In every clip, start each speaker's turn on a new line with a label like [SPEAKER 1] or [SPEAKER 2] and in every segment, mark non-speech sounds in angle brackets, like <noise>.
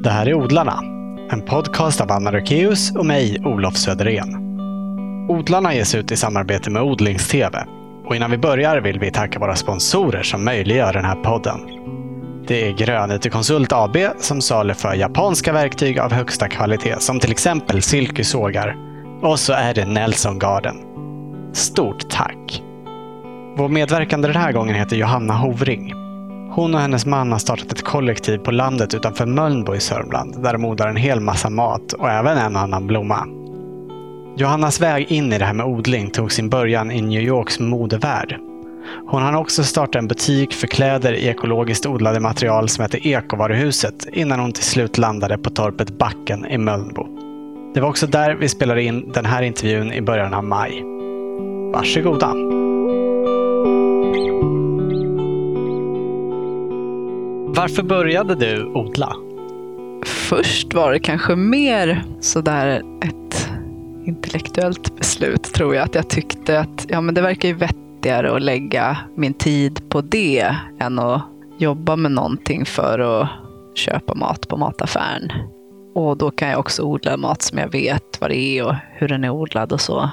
[SPEAKER 1] Det här är Odlarna, en podcast av Anna Rökeus och mig, Olof Söderén. Odlarna ges ut i samarbete med Odlingstv. Och innan vi börjar vill vi tacka våra sponsorer som möjliggör den här podden. Det är Grönytekonsult AB som saluför japanska verktyg av högsta kvalitet som till exempel silkesågar. Och så är det Nelson Garden. Stort tack! Vår medverkande den här gången heter Johanna Hovring. Hon och hennes man har startat ett kollektiv på landet utanför Mölnbo i Sörmland där de odlar en hel massa mat och även en annan blomma. Johannas väg in i det här med odling tog sin början i New Yorks modevärld. Hon hann också starta en butik för kläder i ekologiskt odlade material som heter Ekovaruhuset innan hon till slut landade på torpet Backen i Mölnbo. Det var också där vi spelade in den här intervjun i början av maj. Varsågoda! Varför började du odla?
[SPEAKER 2] Först var det kanske mer sådär ett intellektuellt beslut tror jag. Att jag tyckte att ja, men det verkar ju vettigare att lägga min tid på det än att jobba med någonting för att köpa mat på mataffären. Och då kan jag också odla mat som jag vet vad det är och hur den är odlad och så.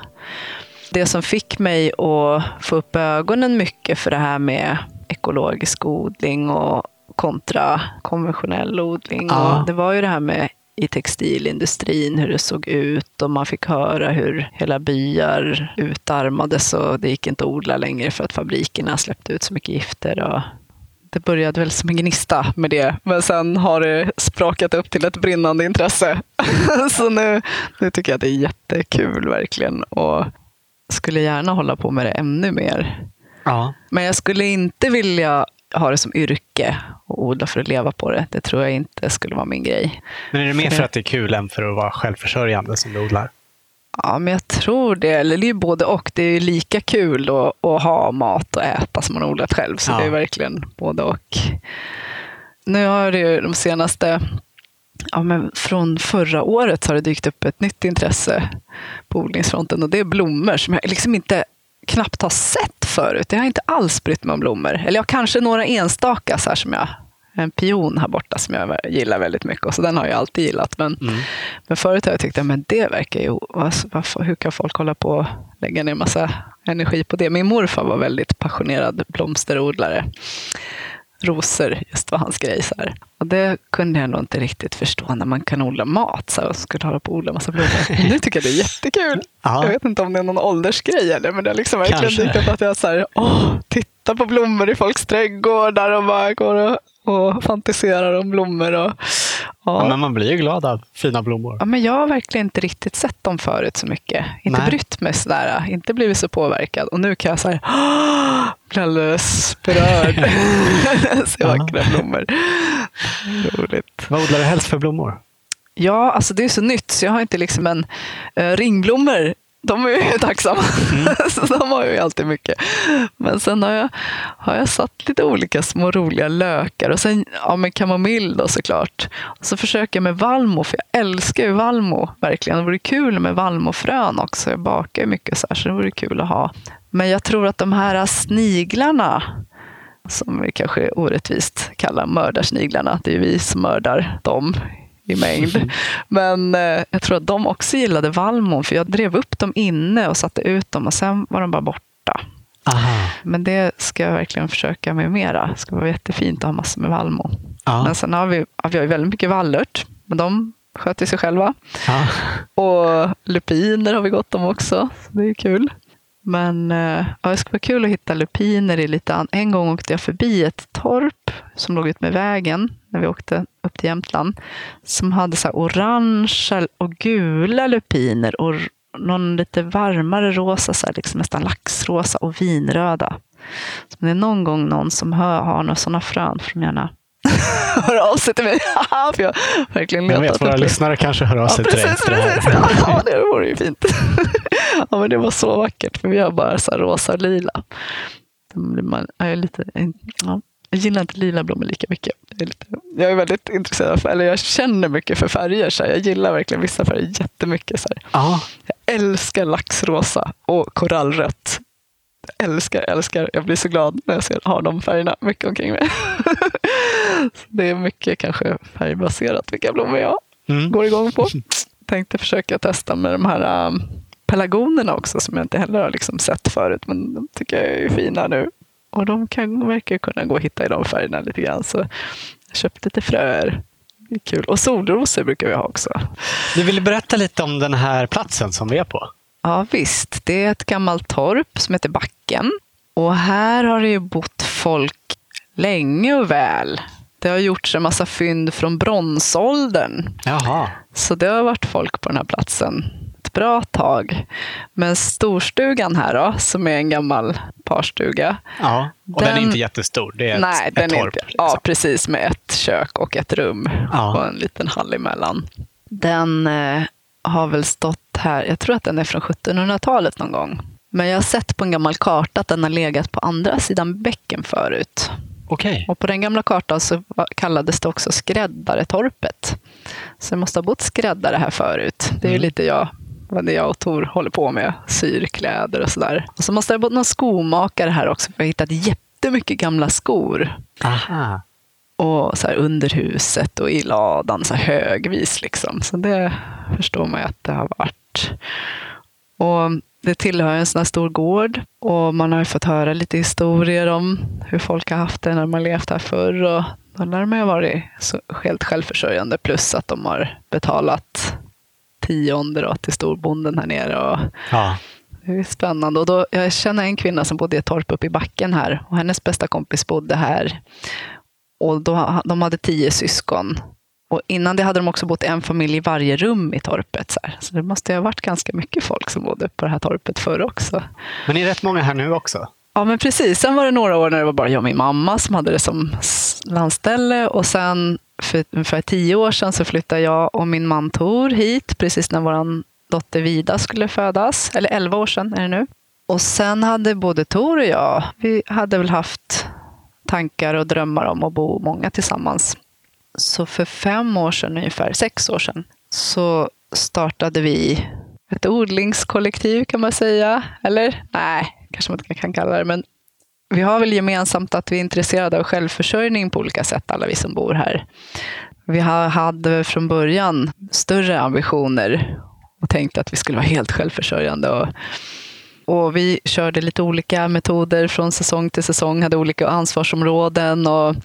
[SPEAKER 2] Det som fick mig att få upp ögonen mycket för det här med ekologisk odling och kontra konventionell odling.
[SPEAKER 1] Ja.
[SPEAKER 2] Och det var ju det här med i textilindustrin, hur det såg ut och man fick höra hur hela byar utarmades och det gick inte att odla längre för att fabrikerna släppte ut så mycket gifter. Och det började väl som en gnista med det, men sen har det sprakat upp till ett brinnande intresse. <laughs> så nu, nu tycker jag att det är jättekul verkligen och skulle gärna hålla på med det ännu mer.
[SPEAKER 1] Ja.
[SPEAKER 2] Men jag skulle inte vilja ha det som yrke och odla för att leva på det. Det tror jag inte skulle vara min grej.
[SPEAKER 1] Men är det mer
[SPEAKER 2] För
[SPEAKER 1] att det är kul än för att vara självförsörjande som du odlar?
[SPEAKER 2] Ja, men jag tror det. Eller det är ju både och. Det är ju lika kul att, att ha mat och äta som man har odlat själv. Så
[SPEAKER 1] Ja.
[SPEAKER 2] det är verkligen både och. Nu har det ju de senaste, ja men från förra året har det dykt upp ett nytt intresse på odlingsfronten och det är blommor som jag liksom inte knappt har sett förut. Jag har inte alls brytt mig om blommor. Eller jag kanske några enstaka så här som jag en pion här borta som jag gillar väldigt mycket. Och så den har jag alltid gillat. Men,
[SPEAKER 1] Mm.
[SPEAKER 2] men förut har jag tyckt att det verkar ju... Varför, hur kan folk hålla på och lägga ner massa energi på det? Min morfar var väldigt passionerad blomsterodlare. Rosor, just var hans grej. Så här. Och det kunde jag nog inte riktigt förstå när man kan odla mat så här, och skulle hålla på och odla massa blommor. <laughs> Nu tycker jag det är jättekul.
[SPEAKER 1] Ja.
[SPEAKER 2] Jag vet inte om det är någon åldersgrej eller, men det har liksom verkligen dykt upp att jag så här, åh, tittar på blommor i folks trädgårdar och bara går och, och fantiserar om blommor. Och, ja.
[SPEAKER 1] Ja, men man blir ju glad av fina blommor.
[SPEAKER 2] Ja, men jag har verkligen inte riktigt sett dem förut så mycket. Inte
[SPEAKER 1] Nej.
[SPEAKER 2] brytt mig sådär, inte blivit så påverkad. Och nu kan jag säga bli alldeles berörd.
[SPEAKER 1] Ja.
[SPEAKER 2] vackra blommor. Roligt.
[SPEAKER 1] Vad odlar du helst för blommor?
[SPEAKER 2] Ja, alltså det är så nytt så jag har inte liksom en uh, ringblommor. De är ju <laughs> tacksamma. <laughs> så de har ju alltid mycket. Men sen har jag, har jag satt lite olika små roliga lökar. Och sen ja, med kamomill då såklart. Och så försöker jag med vallmo, för jag älskar ju vallmo. Verkligen. Det vore kul med vallmofrön också. Jag bakar ju mycket så här, så det vore kul att ha. Men jag tror att de här sniglarna som vi kanske orättvist kallar mördarsniglarna. Det är ju vi som mördar dem i mängd. <laughs> Men eh, jag tror att de också gillade vallmon för jag drev upp dem inne och satte ut dem och sen var de bara borta.
[SPEAKER 1] Aha.
[SPEAKER 2] Men det ska jag verkligen försöka med mera. Det ska vara jättefint att ha massor med vallmo.
[SPEAKER 1] Ja.
[SPEAKER 2] Men sen har vi, vi har väldigt mycket vallört, men de sköter sig själva.
[SPEAKER 1] Ja.
[SPEAKER 2] Och lupiner har vi gott om också. Så det är kul. Men eh, ja, det skulle vara kul att hitta lupiner i lite an- En gång åkte jag förbi ett torp som låg ut med vägen när vi åkte upp till Jämtland. Som hade så här orangea och gula lupiner och någon lite varmare rosa, så här, liksom nästan laxrosa och vinröda. Så om det är någon gång någon som hör, har några sådana frön får de gärna <laughs> höra av sig till mig. <laughs> För jag verkligen letat
[SPEAKER 1] vet, våra lyssnare kanske hör av sig
[SPEAKER 2] Ja,
[SPEAKER 1] till dig
[SPEAKER 2] precis. Ja, det vore ju fint. <laughs> Ja, men det var så vackert, för vi har bara så rosa och lila. Då blir Man, jag, är lite, ja, jag gillar inte lila blommor lika mycket. Jag är, lite, jag är väldigt intresserad, för, eller jag känner mycket för färger. Så här. Jag gillar verkligen vissa färger jättemycket. Så här.
[SPEAKER 1] Ja,
[SPEAKER 2] Jag älskar laxrosa och korallrött. älskar, älskar. Jag blir så glad när jag ser, har de färgerna mycket omkring mig. <laughs> det är mycket kanske färgbaserat vilka blommor jag mm. går igång på. Tänkte försöka testa med de här um, pelargonerna också som jag inte heller har liksom sett förut. Men de tycker jag är fina nu. Och de kan, verkar kunna gå att hitta i de färgerna lite grann. Så jag köpte lite fröer. Kul. Och solrosor brukar vi ha också.
[SPEAKER 1] Du ville berätta lite om den här platsen som vi är på.
[SPEAKER 2] Ja visst, det är ett gammalt torp som heter Backen. Och här har det ju bott folk länge och väl. Det har gjorts en massa fynd från bronsåldern.
[SPEAKER 1] Jaha.
[SPEAKER 2] Så det har varit folk på den här platsen bra tag. Men storstugan här då, som är en gammal parstuga.
[SPEAKER 1] Ja, och den, den är inte jättestor. Det är
[SPEAKER 2] nej,
[SPEAKER 1] ett,
[SPEAKER 2] den
[SPEAKER 1] ett torp. Inte,
[SPEAKER 2] liksom. Ja, precis. Med ett kök och ett rum ja. och en liten hall emellan. Den eh, har väl stått här, jag tror att den är från 1700-talet någon gång. Men jag har sett på en gammal karta att den har legat på andra sidan bäcken förut.
[SPEAKER 1] Okay.
[SPEAKER 2] Och på den gamla kartan så kallades det också Skräddaretorpet. Så det måste ha bott skräddare här förut. Det är mm. lite jag, vad det jag och Tor håller på med. Syr kläder och sådär. Och så måste det ha någon skomakare här också. För jag har hittat jättemycket gamla skor.
[SPEAKER 1] Aha
[SPEAKER 2] och så här under huset och i ladan så högvis. Liksom. Så det förstår man ju att det har varit. Och det tillhör en sån här stor gård och man har fått höra lite historier om hur folk har haft det när man levt här förr. Och då lär man ju varit så helt självförsörjande plus att de har betalat tionde till storbonden här nere. Och
[SPEAKER 1] ja.
[SPEAKER 2] Det är spännande. Och då, jag känner en kvinna som bodde i ett torp uppe i backen här och hennes bästa kompis bodde här. Och då, de hade tio syskon. Och innan det hade de också bott en familj i varje rum i torpet. Så, här. så det måste ha varit ganska mycket folk som bodde på det här torpet förr också.
[SPEAKER 1] Men ni är rätt många här nu också?
[SPEAKER 2] Ja, men precis. Sen var det några år när det var bara jag och min mamma som hade det som landställe. Och sen för ungefär tio år sedan så flyttade jag och min man Tor hit, precis när vår dotter Vida skulle födas. Eller elva år sedan är det nu. Och sen hade både Tor och jag, vi hade väl haft tankar och drömmar om att bo många tillsammans. Så för fem år sedan, ungefär sex år sedan, så startade vi ett odlingskollektiv kan man säga. Eller nej, kanske man inte kan kalla det. Men vi har väl gemensamt att vi är intresserade av självförsörjning på olika sätt, alla vi som bor här. Vi hade från början större ambitioner och tänkte att vi skulle vara helt självförsörjande. Och och vi körde lite olika metoder från säsong till säsong, hade olika ansvarsområden och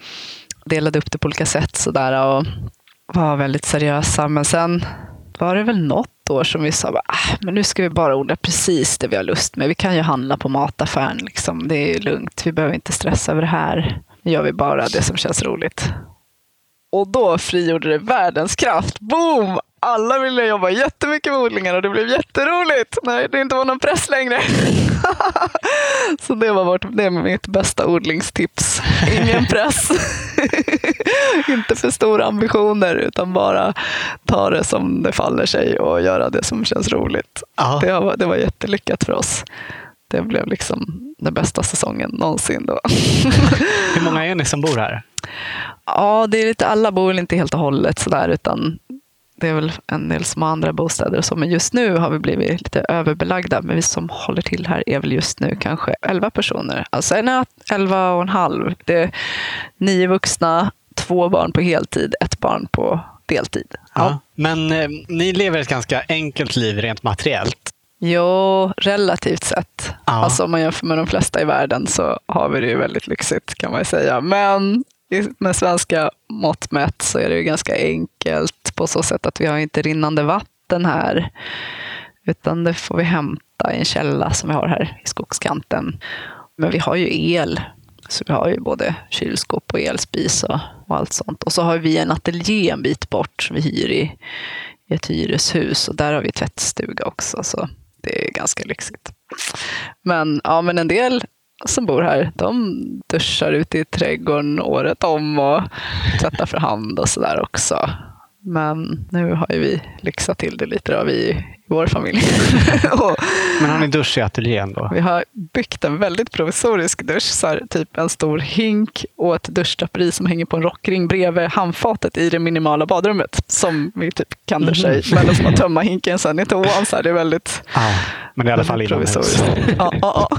[SPEAKER 2] delade upp det på olika sätt sådär och var väldigt seriösa. Men sen var det väl något år som vi sa, ah, men nu ska vi bara odla precis det vi har lust med. Vi kan ju handla på mataffären, liksom. det är lugnt. Vi behöver inte stressa över det här. Nu gör vi bara det som känns roligt. Och då frigjorde det världens kraft. Boom! Alla ville jobba jättemycket med odlingar och det blev jätteroligt när det inte var någon press längre. <laughs> Så det var vårt, det är mitt bästa odlingstips. Ingen press. <laughs> inte för stora ambitioner utan bara ta det som det faller sig och göra det som känns roligt. Det var, det var jättelyckat för oss. Det blev liksom den bästa säsongen någonsin. Då.
[SPEAKER 1] Hur många är ni som bor här?
[SPEAKER 2] Ja, det är lite, alla bor inte helt och hållet sådär, utan det är väl en del som har andra bostäder och så, men just nu har vi blivit lite överbelagda. Men vi som håller till här är väl just nu kanske 11 personer. Alltså nej, 11 och en halv. Det är nio vuxna, två barn på heltid, ett barn på deltid. Ja.
[SPEAKER 1] ja. Men eh, ni lever ett ganska enkelt liv rent materiellt.
[SPEAKER 2] Jo, relativt sett. Ja. Alltså om man jämför med de flesta i världen så har vi det ju väldigt lyxigt kan man ju säga. Men med svenska mått mätt så är det ju ganska enkelt på så sätt att vi har inte rinnande vatten här. Utan det får vi hämta i en källa som vi har här i skogskanten. Men vi har ju el. Så vi har ju både kylskåp och elspis och, och allt sånt. Och så har vi en ateljé en bit bort som vi hyr i, i ett hyreshus. Och där har vi tvättstuga också. Så det är ganska lyxigt. Men, ja, men en del som bor här, de duschar ute i trädgården året om och tvättar för hand och sådär också. Men nu har ju vi lyxat till det lite, då, vi i vår familj. <laughs>
[SPEAKER 1] Men har ni dusch i ateljén då?
[SPEAKER 2] Vi har byggt en väldigt provisorisk dusch, så här, typ en stor hink och ett duschdraperi som hänger på en rockring bredvid handfatet i det minimala badrummet som vi typ kan duscha i. Men som att tömma hinken sen i toan. Så här, det är väldigt
[SPEAKER 1] ah, Men det är i alla fall inomhus.
[SPEAKER 2] ja, ja, ja.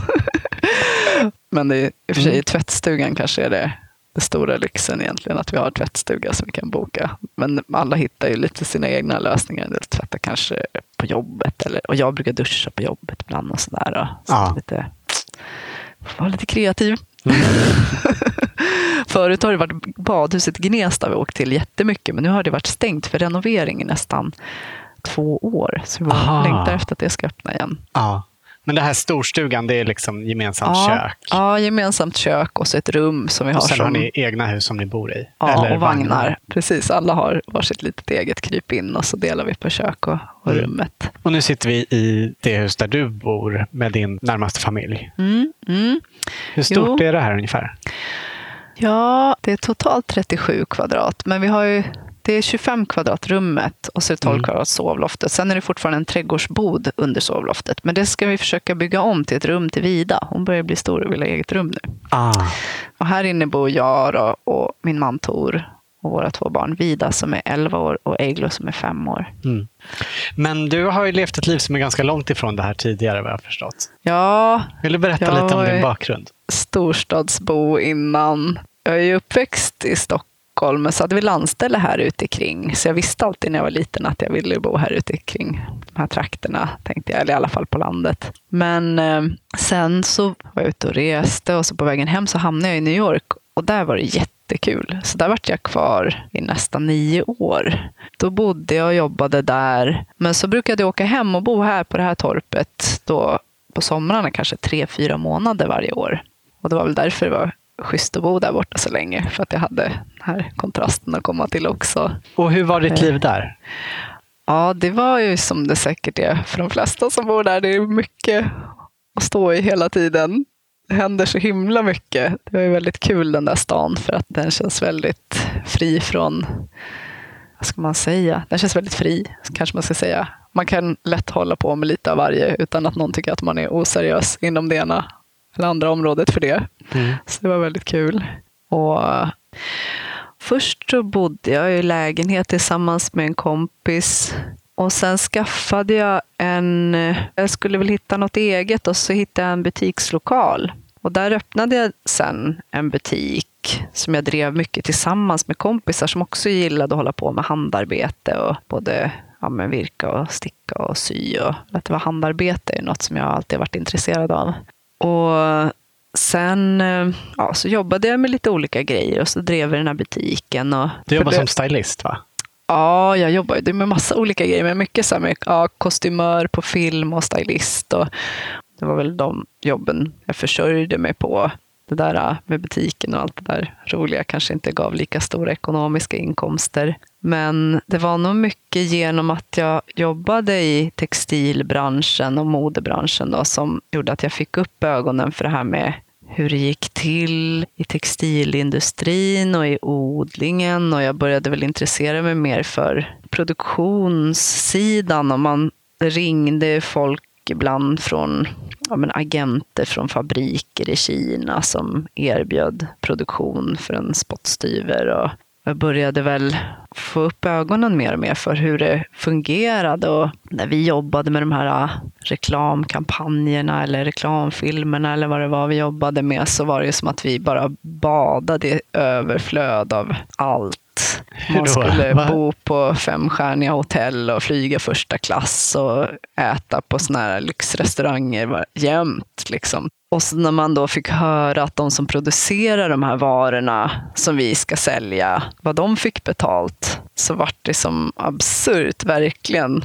[SPEAKER 2] Men det är, i och för sig,
[SPEAKER 1] Mm.
[SPEAKER 2] tvättstugan kanske är det, det stora lyxen egentligen, att vi har tvättstuga som vi kan boka. Men alla hittar ju lite sina egna lösningar. En del tvättar kanske på jobbet, eller, och jag brukar duscha på jobbet ibland och sådär. Så
[SPEAKER 1] Ja.
[SPEAKER 2] lite, vara lite kreativ. <laughs> Förut har det varit badhuset i Gnesta vi åkt till jättemycket, men nu har det varit stängt för renovering i nästan två år. Så vi längtar efter att det ska öppna igen.
[SPEAKER 1] Ja. Men det här storstugan, det är liksom gemensamt kök?
[SPEAKER 2] Ja, gemensamt kök och så ett rum som vi har
[SPEAKER 1] Och sen
[SPEAKER 2] som...
[SPEAKER 1] har ni egna hus som ni bor i?
[SPEAKER 2] Ja,
[SPEAKER 1] Eller
[SPEAKER 2] och vagnar. Precis, alla har varsitt litet eget krypin och så delar vi på kök och, och
[SPEAKER 1] Mm.
[SPEAKER 2] rummet.
[SPEAKER 1] Och nu sitter vi i det hus där du bor med din närmaste familj.
[SPEAKER 2] Mm, mm.
[SPEAKER 1] Hur stort
[SPEAKER 2] Jo.
[SPEAKER 1] är det här ungefär?
[SPEAKER 2] Ja, det är totalt 37 kvadrat, men vi har ju det är 25 kvadrat rummet och så är det 12
[SPEAKER 1] Mm.
[SPEAKER 2] kvadrat sovloftet. Sen är det fortfarande en trädgårdsbod under sovloftet. Men det ska vi försöka bygga om till ett rum till Vida. Hon börjar bli stor och vill ha eget rum nu.
[SPEAKER 1] Ah.
[SPEAKER 2] Och här inne bor jag då, och min man Tor och våra två barn. Vida som är 11 år och Eilo som är 5 år.
[SPEAKER 1] Mm. Men du har ju levt ett liv som är ganska långt ifrån det här tidigare vad jag har förstått.
[SPEAKER 2] Ja,
[SPEAKER 1] Vill du berätta lite om din bakgrund?
[SPEAKER 2] storstadsbo innan. Jag är ju uppväxt i Stockholm, men så hade vi landställe här ute kring. Så jag visste alltid när jag var liten att jag ville bo här ute kring de här trakterna, tänkte jag. Eller i alla fall på landet. Men eh, sen så var jag ute och reste och så på vägen hem så hamnade jag i New York. Och där var det jättekul. Så där vart jag kvar i nästan nio år. Då bodde jag och jobbade där. Men så brukade jag åka hem och bo här på det här torpet. Då på somrarna kanske tre, fyra månader varje år. Och det var väl därför det var schysst att bo där borta så länge. För att jag hade den här kontrasten att komma till också.
[SPEAKER 1] Och hur var ditt
[SPEAKER 2] Eh.
[SPEAKER 1] liv där?
[SPEAKER 2] Ja, det var ju som det säkert är för de flesta som bor där. Det är mycket att stå i hela tiden. Det händer så himla mycket. Det var ju väldigt kul den där stan för att den känns väldigt fri från, vad ska man säga? Den känns väldigt fri, kanske man ska säga. Man kan lätt hålla på med lite av varje utan att någon tycker att man är oseriös inom det ena eller andra området för det.
[SPEAKER 1] Mm.
[SPEAKER 2] Så det var väldigt kul. Och först så bodde jag i lägenhet tillsammans med en kompis. Och sen skaffade jag en... Jag skulle väl hitta något eget och så hittade jag en butikslokal. Och där öppnade jag sen en butik som jag drev mycket tillsammans med kompisar som också gillade att hålla på med handarbete och både ja, men virka och sticka och sy. Och att det var handarbete är något som jag alltid varit intresserad av. Och sen eh, ja, så jobbade jag med lite olika grejer och så drev vi den här butiken. Och
[SPEAKER 1] Du jobbar
[SPEAKER 2] för
[SPEAKER 1] som stylist va?
[SPEAKER 2] Ja, jag jobbar ju med massa olika grejer. Men mycket så här med ja, kostymör på film och stylist. Och det var väl de jobben jag försörjde mig på. Det där äh, med butiken och allt det där roliga kanske inte gav lika stora ekonomiska inkomster. Men det var nog mycket genom att jag jobbade i textilbranschen och modebranschen då, som gjorde att jag fick upp ögonen för det här med hur det gick till i textilindustrin och i odlingen och jag började väl intressera mig mer för produktionssidan och man ringde folk ibland från ja, men agenter från fabriker i Kina som erbjöd produktion för en spottstyver. Och jag började väl få upp ögonen mer och mer för hur det fungerade. Och när vi jobbade med de här ah, reklamkampanjerna eller reklamfilmerna eller vad det var vi jobbade med så var det ju som att vi bara badade i överflöd av allt. Man skulle
[SPEAKER 1] Va?
[SPEAKER 2] bo på femstjärniga hotell och flyga första klass och äta på såna här lyxrestauranger jämt. Liksom. Och så när man då fick höra att de som producerar de här varorna som vi ska sälja, vad de fick betalt, så vart det som absurt, verkligen.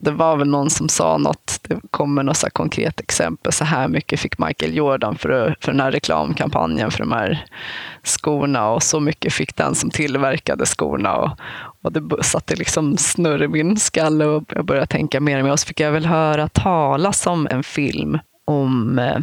[SPEAKER 2] Det var väl någon som sa något, det kommer något så här konkret exempel, så här mycket fick Michael Jordan för, för den här reklamkampanjen för de här skorna och så mycket fick den som tillverkade skorna. Och, och det satte liksom snurr i min skalle och jag började tänka mer och mer. Och så fick jag väl höra talas om en film om eh,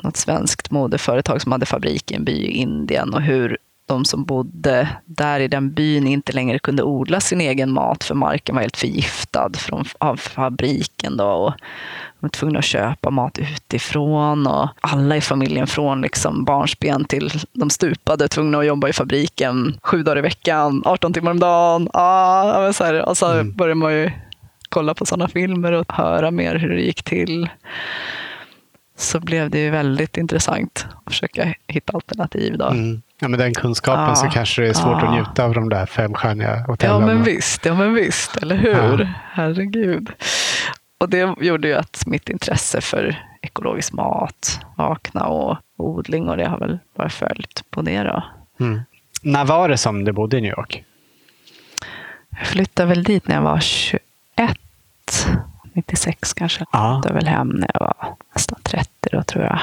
[SPEAKER 2] något svenskt modeföretag som hade fabrik i en by i Indien och hur de som bodde där i den byn inte längre kunde odla sin egen mat för marken var helt förgiftad från, av fabriken. Då, och de var tvungna att köpa mat utifrån och alla i familjen från liksom barnsben till de stupade tvungna att jobba i fabriken sju dagar i veckan, 18 timmar om dagen. Ah, så här, och så
[SPEAKER 1] Mm.
[SPEAKER 2] började man ju kolla på sådana filmer och höra mer hur det gick till. Så blev det ju väldigt intressant att försöka hitta alternativ. Då.
[SPEAKER 1] Mm. Ja, med den kunskapen
[SPEAKER 2] Ja.
[SPEAKER 1] så kanske det är svårt
[SPEAKER 2] Ja.
[SPEAKER 1] att njuta av de där femstjärniga
[SPEAKER 2] Ja
[SPEAKER 1] hotellen.
[SPEAKER 2] men
[SPEAKER 1] och-
[SPEAKER 2] visst, ja men visst, eller hur?
[SPEAKER 1] Ja.
[SPEAKER 2] Herregud. Och det gjorde ju att mitt intresse för ekologisk mat vakna och odling och det har väl bara följt på det då.
[SPEAKER 1] Mm. När var det som du bodde i New York?
[SPEAKER 2] Jag flyttade väl dit när jag var 21, 96 kanske. Jag
[SPEAKER 1] Ja.
[SPEAKER 2] flyttade väl hem när jag var nästan 30 då tror jag.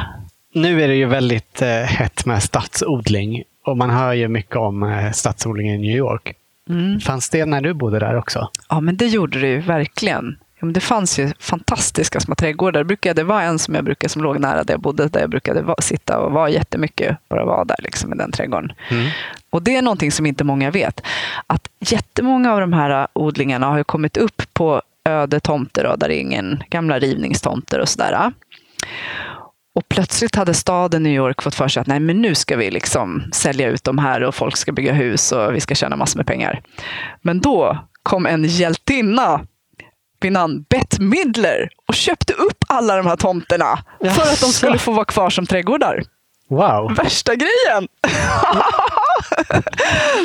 [SPEAKER 1] Nu är det ju väldigt eh, hett med stadsodling och man hör ju mycket om eh, stadsodling i New York.
[SPEAKER 2] Mm.
[SPEAKER 1] Fanns det när du bodde där också?
[SPEAKER 2] Ja, men det gjorde det ju verkligen. Ja, det fanns ju fantastiska små trädgårdar. Det, brukade, det var en som jag brukade som låg nära där jag bodde, där jag brukade va- sitta och vara jättemycket, bara vara där liksom, i den trädgården.
[SPEAKER 1] Mm.
[SPEAKER 2] Och det är någonting som inte många vet. Att jättemånga av de här odlingarna har kommit upp på öde tomter, då, där det är ingen gamla rivningstomter och sådär. Och plötsligt hade staden New York fått för sig att nej, men nu ska vi liksom sälja ut de här och folk ska bygga hus och vi ska tjäna massor med pengar. Men då kom en hjältinna vid namn Bette Midler och köpte upp alla de här tomterna för att de skulle <laughs> få vara kvar som trädgårdar.
[SPEAKER 1] Wow!
[SPEAKER 2] Värsta grejen! <laughs>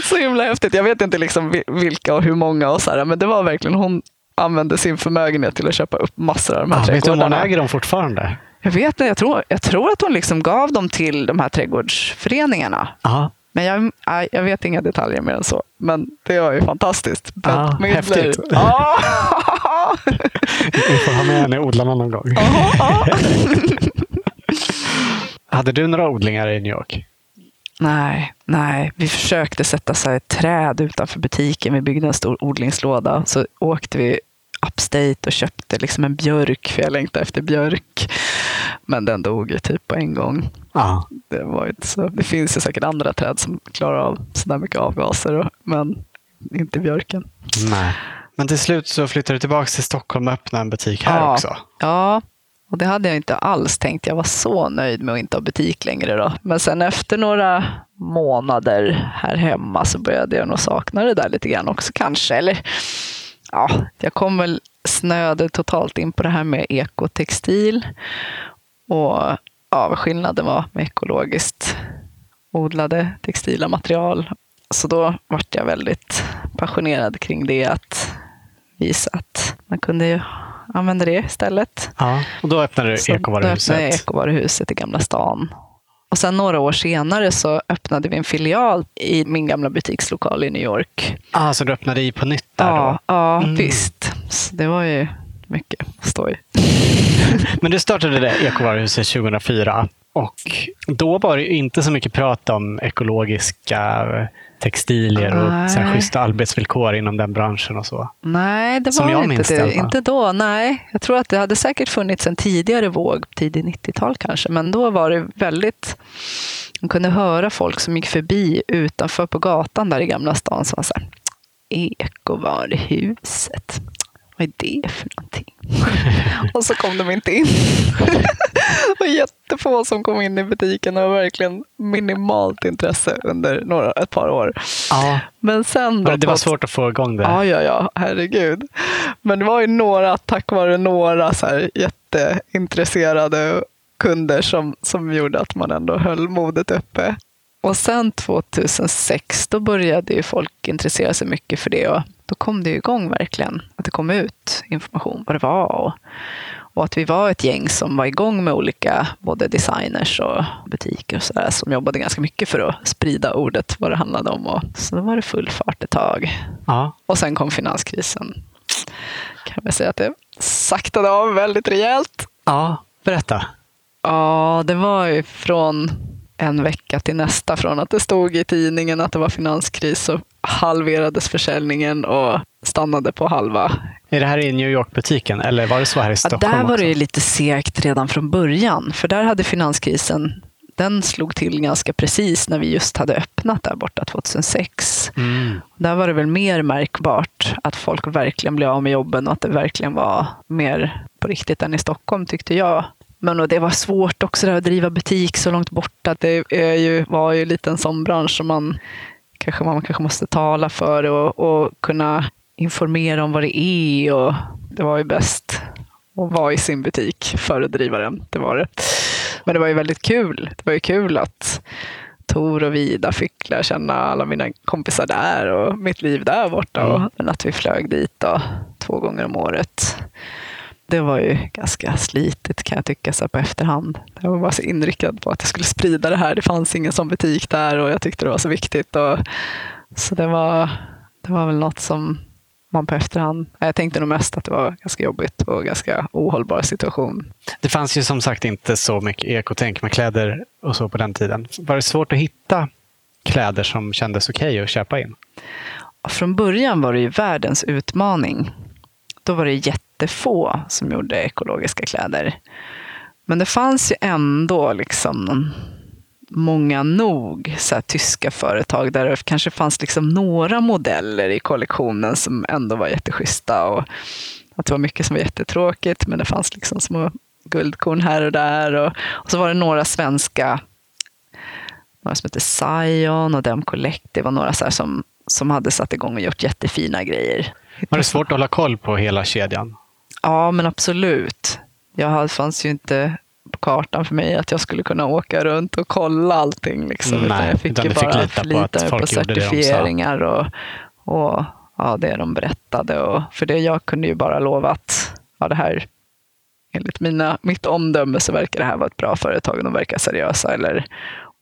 [SPEAKER 2] så himla häftigt. Jag vet inte liksom vi- vilka och hur många och så här, men det var verkligen hon använde sin förmögenhet till att köpa upp massor av de här
[SPEAKER 1] Ja, vet du om hon
[SPEAKER 2] trädgårdarna.
[SPEAKER 1] äger dem fortfarande?
[SPEAKER 2] Jag vet inte, jag tror, jag tror att hon liksom gav dem till de här trädgårdsföreningarna.
[SPEAKER 1] Ja.
[SPEAKER 2] Men jag, jag vet inga detaljer mer än så. Men det var ju fantastiskt. Midler.
[SPEAKER 1] häftigt. <laughs> Vi får ha med henne i odlarna någon gång. <laughs> Hade du några odlingar i New York?
[SPEAKER 2] Nej, nej. Vi försökte sätta så ett träd utanför butiken. Vi byggde en stor odlingslåda. Så åkte vi upstate och köpte liksom en björk, för jag längtade efter björk. Men den dog ju typ på en gång.
[SPEAKER 1] Ja.
[SPEAKER 2] Det, var inte så. det finns ju säkert andra träd som klarar av sådär mycket avgaser, och, men inte björken.
[SPEAKER 1] Nej. Men till slut så flyttade du tillbaka till Stockholm och öppnade en butik här
[SPEAKER 2] Ja.
[SPEAKER 1] också.
[SPEAKER 2] Ja, och det hade jag inte alls tänkt. Jag var så nöjd med att inte ha butik längre. Då. Men sen efter några månader här hemma så började jag nog sakna det där lite grann också kanske. Eller ja, jag kom väl snöade totalt in på det här med ekotextil. Och ja, vad skillnaden var med ekologiskt odlade textila material. Så då vart jag väldigt passionerad kring det. Att visa att man kunde använda det istället.
[SPEAKER 1] Ja. Och då öppnade du
[SPEAKER 2] Så Då öppnade jag
[SPEAKER 1] ekovaruhuset.
[SPEAKER 2] ekovaruhuset i Gamla stan. Och sen några år senare så öppnade vi en filial i min gamla butikslokal i New York.
[SPEAKER 1] Ah, så du öppnade i på nytt där
[SPEAKER 2] Ja,
[SPEAKER 1] då?
[SPEAKER 2] ja
[SPEAKER 1] Mm.
[SPEAKER 2] visst. Så det var ju mycket stoj. <laughs>
[SPEAKER 1] Men du startade det ekovaruhuset 2004 och då var det inte så mycket prat om ekologiska textilier och
[SPEAKER 2] Nej.
[SPEAKER 1] så här, schyssta arbetsvillkor inom den branschen och så.
[SPEAKER 2] Nej, det var inte
[SPEAKER 1] det.
[SPEAKER 2] Inte då, nej. Jag tror att det hade säkert funnits en tidigare våg, tidig 90-tal kanske, men då var det väldigt... Man kunde höra folk som gick förbi utanför på gatan där i Gamla stan som var så här, ekovaruhuset. Vad är det för någonting? <laughs> och så kom de inte in. <laughs> det var jättefå som kom in i butiken. Det var verkligen minimalt intresse under några, ett par år.
[SPEAKER 1] Ja.
[SPEAKER 2] Men sen då,
[SPEAKER 1] Det var svårt att få igång det.
[SPEAKER 2] Ja, ja, ja, herregud. Men det var ju några, tack vare några så här jätteintresserade kunder som, som gjorde att man ändå höll modet uppe. Och sen 2006, då började ju folk intressera sig mycket för det. Och då kom det igång verkligen. Att det kom ut information vad det var. Och, och att vi var ett gäng som var igång med olika både designers och butiker och så där, som jobbade ganska mycket för att sprida ordet vad det handlade om. Och, så då var det full fart ett tag.
[SPEAKER 1] Ja.
[SPEAKER 2] Och sen kom finanskrisen. Kan man säga att det saktade av väldigt rejält.
[SPEAKER 1] ja, berätta.
[SPEAKER 2] Ja, det var ju från en vecka till nästa. Från att det stod i tidningen att det var finanskris så halverades försäljningen och stannade på halva.
[SPEAKER 1] Är det här i New York-butiken eller var det så här i
[SPEAKER 2] Ja,
[SPEAKER 1] Stockholm
[SPEAKER 2] där var
[SPEAKER 1] också?
[SPEAKER 2] det lite segt redan från början. För där hade finanskrisen, den slog till ganska precis när vi just hade öppnat där borta 2006.
[SPEAKER 1] Mm.
[SPEAKER 2] Där var det väl mer märkbart att folk verkligen blev av med jobben och att det verkligen var mer på riktigt än i Stockholm tyckte jag. Men och det var svårt också att driva butik så långt borta. Det är ju, var ju lite en sån bransch som man kanske, man kanske måste tala för och, och kunna informera om vad det är. Och det var ju bäst och vara i sin butik för att driva den. Det var det. Men det var ju väldigt kul. Det var ju kul att Tor och Vida fick lära känna alla mina kompisar där och mitt liv där borta. Mm. Och att vi flög dit då, två gånger om året. Det var ju ganska slitigt kan jag tycka så på efterhand. Jag var bara så inriktad på att jag skulle sprida det här. Det fanns ingen sån butik där och jag tyckte det var så viktigt. Och, så det var, det var väl något som man på efterhand. Jag tänkte nog mest att det var ganska jobbigt och ganska ohållbar situation.
[SPEAKER 1] Det fanns ju som sagt inte så mycket ekotänk med kläder och så på den tiden. Var det svårt att hitta kläder som kändes okej okay att köpa in?
[SPEAKER 2] Från början var det ju världens utmaning. Då var det jättefå som gjorde ekologiska kläder. Men det fanns ju ändå liksom många nog så här, tyska företag där det kanske fanns liksom några modeller i kollektionen som ändå var jätteschyssta. Och att det var mycket som var jättetråkigt, men det fanns liksom små guldkorn här och där. Och, och så var det några svenska, några som hette Sion och Dem Collective var några så som, som hade satt igång och gjort jättefina grejer.
[SPEAKER 1] Var det svårt att hålla koll på hela kedjan?
[SPEAKER 2] Ja, men absolut. Jag fanns ju inte på kartan för mig att jag skulle kunna åka runt och kolla allting. Liksom.
[SPEAKER 1] Nej,
[SPEAKER 2] jag fick ju bara fick lita på, att folk på certifieringar det och, och ja, det de berättade. Och, för det jag kunde ju bara lova att ja, det här, enligt mina, mitt omdöme så verkar det här vara ett bra företag. De verkar seriösa. Eller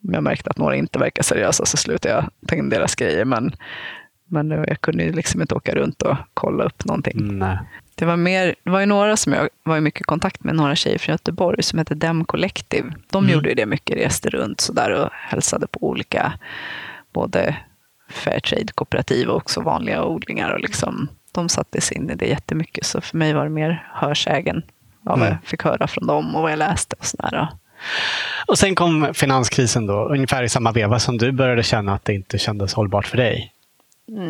[SPEAKER 2] om jag märkte att några inte verkar seriösa så slutade jag ta in deras grejer. Men, men jag kunde ju liksom inte åka runt och kolla upp någonting.
[SPEAKER 1] Nej.
[SPEAKER 2] Det var, mer, det var ju några som jag var i mycket kontakt med, några tjejer från Göteborg som hette Dem Collective. De mm. gjorde ju det mycket, reste runt sådär och hälsade på olika, både Fairtrade-kooperativ och också vanliga odlingar. Och liksom, de satte sig in i det jättemycket, så för mig var det mer hörsägen av vad mm. jag fick höra från dem och vad jag läste. Och sådär.
[SPEAKER 1] Och sen kom finanskrisen då, ungefär i samma veva som du började känna att det inte kändes hållbart för dig.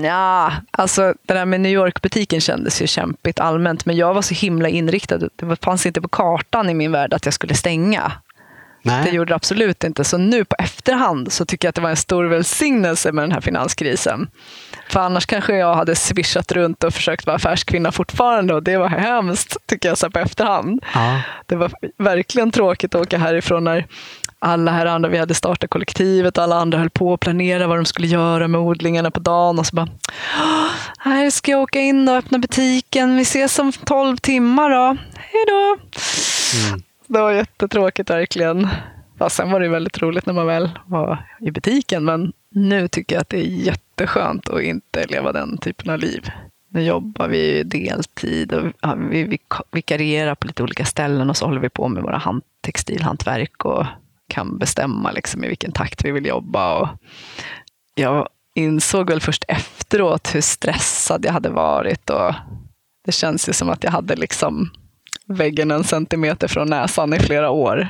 [SPEAKER 2] Ja, alltså det där med New York-butiken kändes ju kämpigt allmänt, men jag var så himla inriktad. Det fanns inte på kartan i min värld att jag skulle stänga. Nej. Det gjorde det absolut inte. Så nu på efterhand så tycker jag att det var en stor välsignelse med den här finanskrisen. För annars kanske jag hade swishat runt och försökt vara affärskvinna fortfarande och det var hemskt tycker jag så på efterhand. Ja. Det var verkligen tråkigt att åka härifrån när alla här andra, vi hade startat kollektivet och alla andra höll på att planera vad de skulle göra med odlingarna på dagen och så bara, här ska jag åka in och öppna butiken, vi ses om tolv timmar då, hej då. Mm. Det var jättetråkigt verkligen. Ja, sen var det väldigt roligt när man väl var i butiken, men nu tycker jag att det är jätteskönt att inte leva den typen av liv. Nu jobbar vi deltid och vi vikarierar på lite olika ställen och så håller vi på med våra hand, textilhantverk och kan bestämma liksom i vilken takt vi vill jobba. Och jag insåg väl först efteråt hur stressad jag hade varit. Och det känns ju som att jag hade liksom väggen en centimeter från näsan i flera år.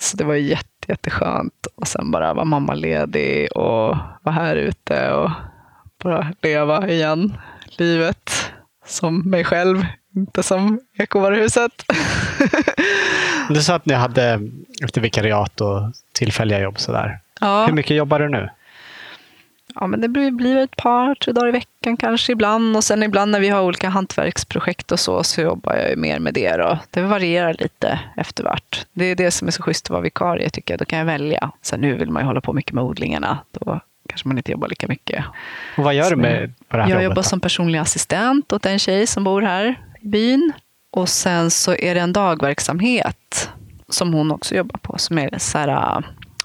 [SPEAKER 2] Så det var jätte, jätteskönt. Och sen bara vara mammaledig och vara här ute och bara leva igen livet som mig själv, inte som ekovaruhuset. <laughs>
[SPEAKER 1] Du sa att ni hade efter vikariat och tillfälliga jobb. Sådär. Ja. Hur mycket jobbar du nu?
[SPEAKER 2] Ja, men det blir ett par, tre dagar i veckan kanske ibland. Och sen ibland när vi har olika hantverksprojekt och så, så jobbar jag mer med det. Då. Det varierar lite eftervart. Det är det som är så schysst att vara vikarie, tycker jag. Då kan jag välja. Sen nu vill man ju hålla på mycket med odlingarna. Då kanske man inte jobbar lika mycket.
[SPEAKER 1] Och vad gör du med på det här
[SPEAKER 2] Jag
[SPEAKER 1] jobbet,
[SPEAKER 2] jobbar som personlig assistent åt en tjej som bor här i byn. Och sen så är det en dagverksamhet som hon också jobbar på, som är så här,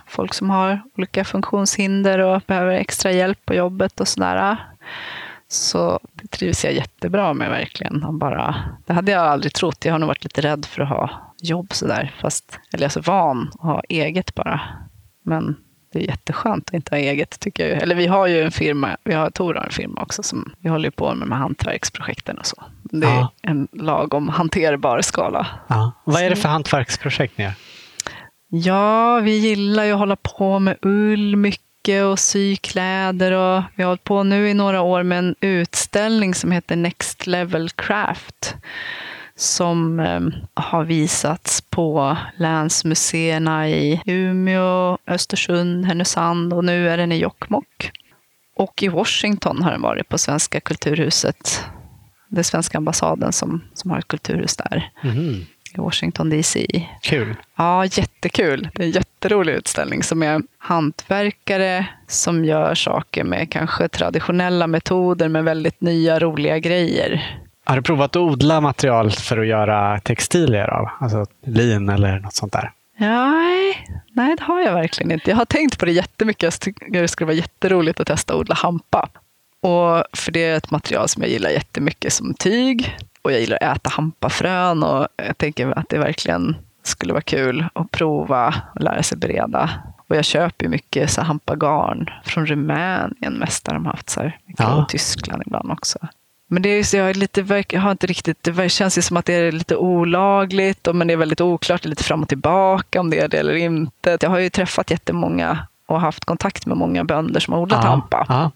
[SPEAKER 2] folk som har olika funktionshinder och behöver extra hjälp på jobbet och sådär. Så det trivs jag jättebra med verkligen. Bara, det hade jag aldrig trott. Jag har nog varit lite rädd för att ha jobb sådär. Fast, eller jag är så van att ha eget bara. Men det är jätteskönt att inte ha eget, tycker jag. Eller vi har ju en firma, vi har Tor har en firma också, som vi håller på med, med hantverksprojekten och så. Det är ja. en lagom hanterbar skala.
[SPEAKER 1] Ja. Vad är det för hantverksprojekt ni gör?
[SPEAKER 2] Ja, vi gillar ju att hålla på med ull mycket och sy kläder. Och vi har hållit på nu i några år med en utställning som heter Next Level Craft som ehm, har visats på länsmuseerna i Umeå, Östersund, Härnösand och nu är den i Jokkmokk. Och i Washington har den varit på Svenska kulturhuset det är svenska ambassaden som, som har ett kulturhus där
[SPEAKER 1] Mm
[SPEAKER 2] i Washington DC.
[SPEAKER 1] Kul.
[SPEAKER 2] Ja, jättekul. Det är en jätterolig utställning som är hantverkare som gör saker med kanske traditionella metoder med väldigt nya roliga grejer.
[SPEAKER 1] Har du provat att odla material för att göra textilier av? Alltså lin eller något sånt där?
[SPEAKER 2] Nej, nej, det har jag verkligen inte. Jag har tänkt på det jättemycket. Jag tycker det skulle vara jätteroligt att testa att odla hampa. Och för det är ett material som jag gillar jättemycket som tyg. Och jag gillar att äta hampafrön och jag tänker att det verkligen skulle vara kul att prova och lära sig bereda. Och jag köper ju mycket så hampagarn från Rumänien mest där de har haft så här.
[SPEAKER 1] Ja.
[SPEAKER 2] Och Tyskland ibland också. Men det är så, jag, är lite, jag har inte riktigt, det känns ju som att det är lite olagligt, och, men det är väldigt oklart, det är lite fram och tillbaka om det är det eller inte. Jag har ju träffat jättemånga och haft kontakt med många bönder som har odlat hampa.
[SPEAKER 1] Ja.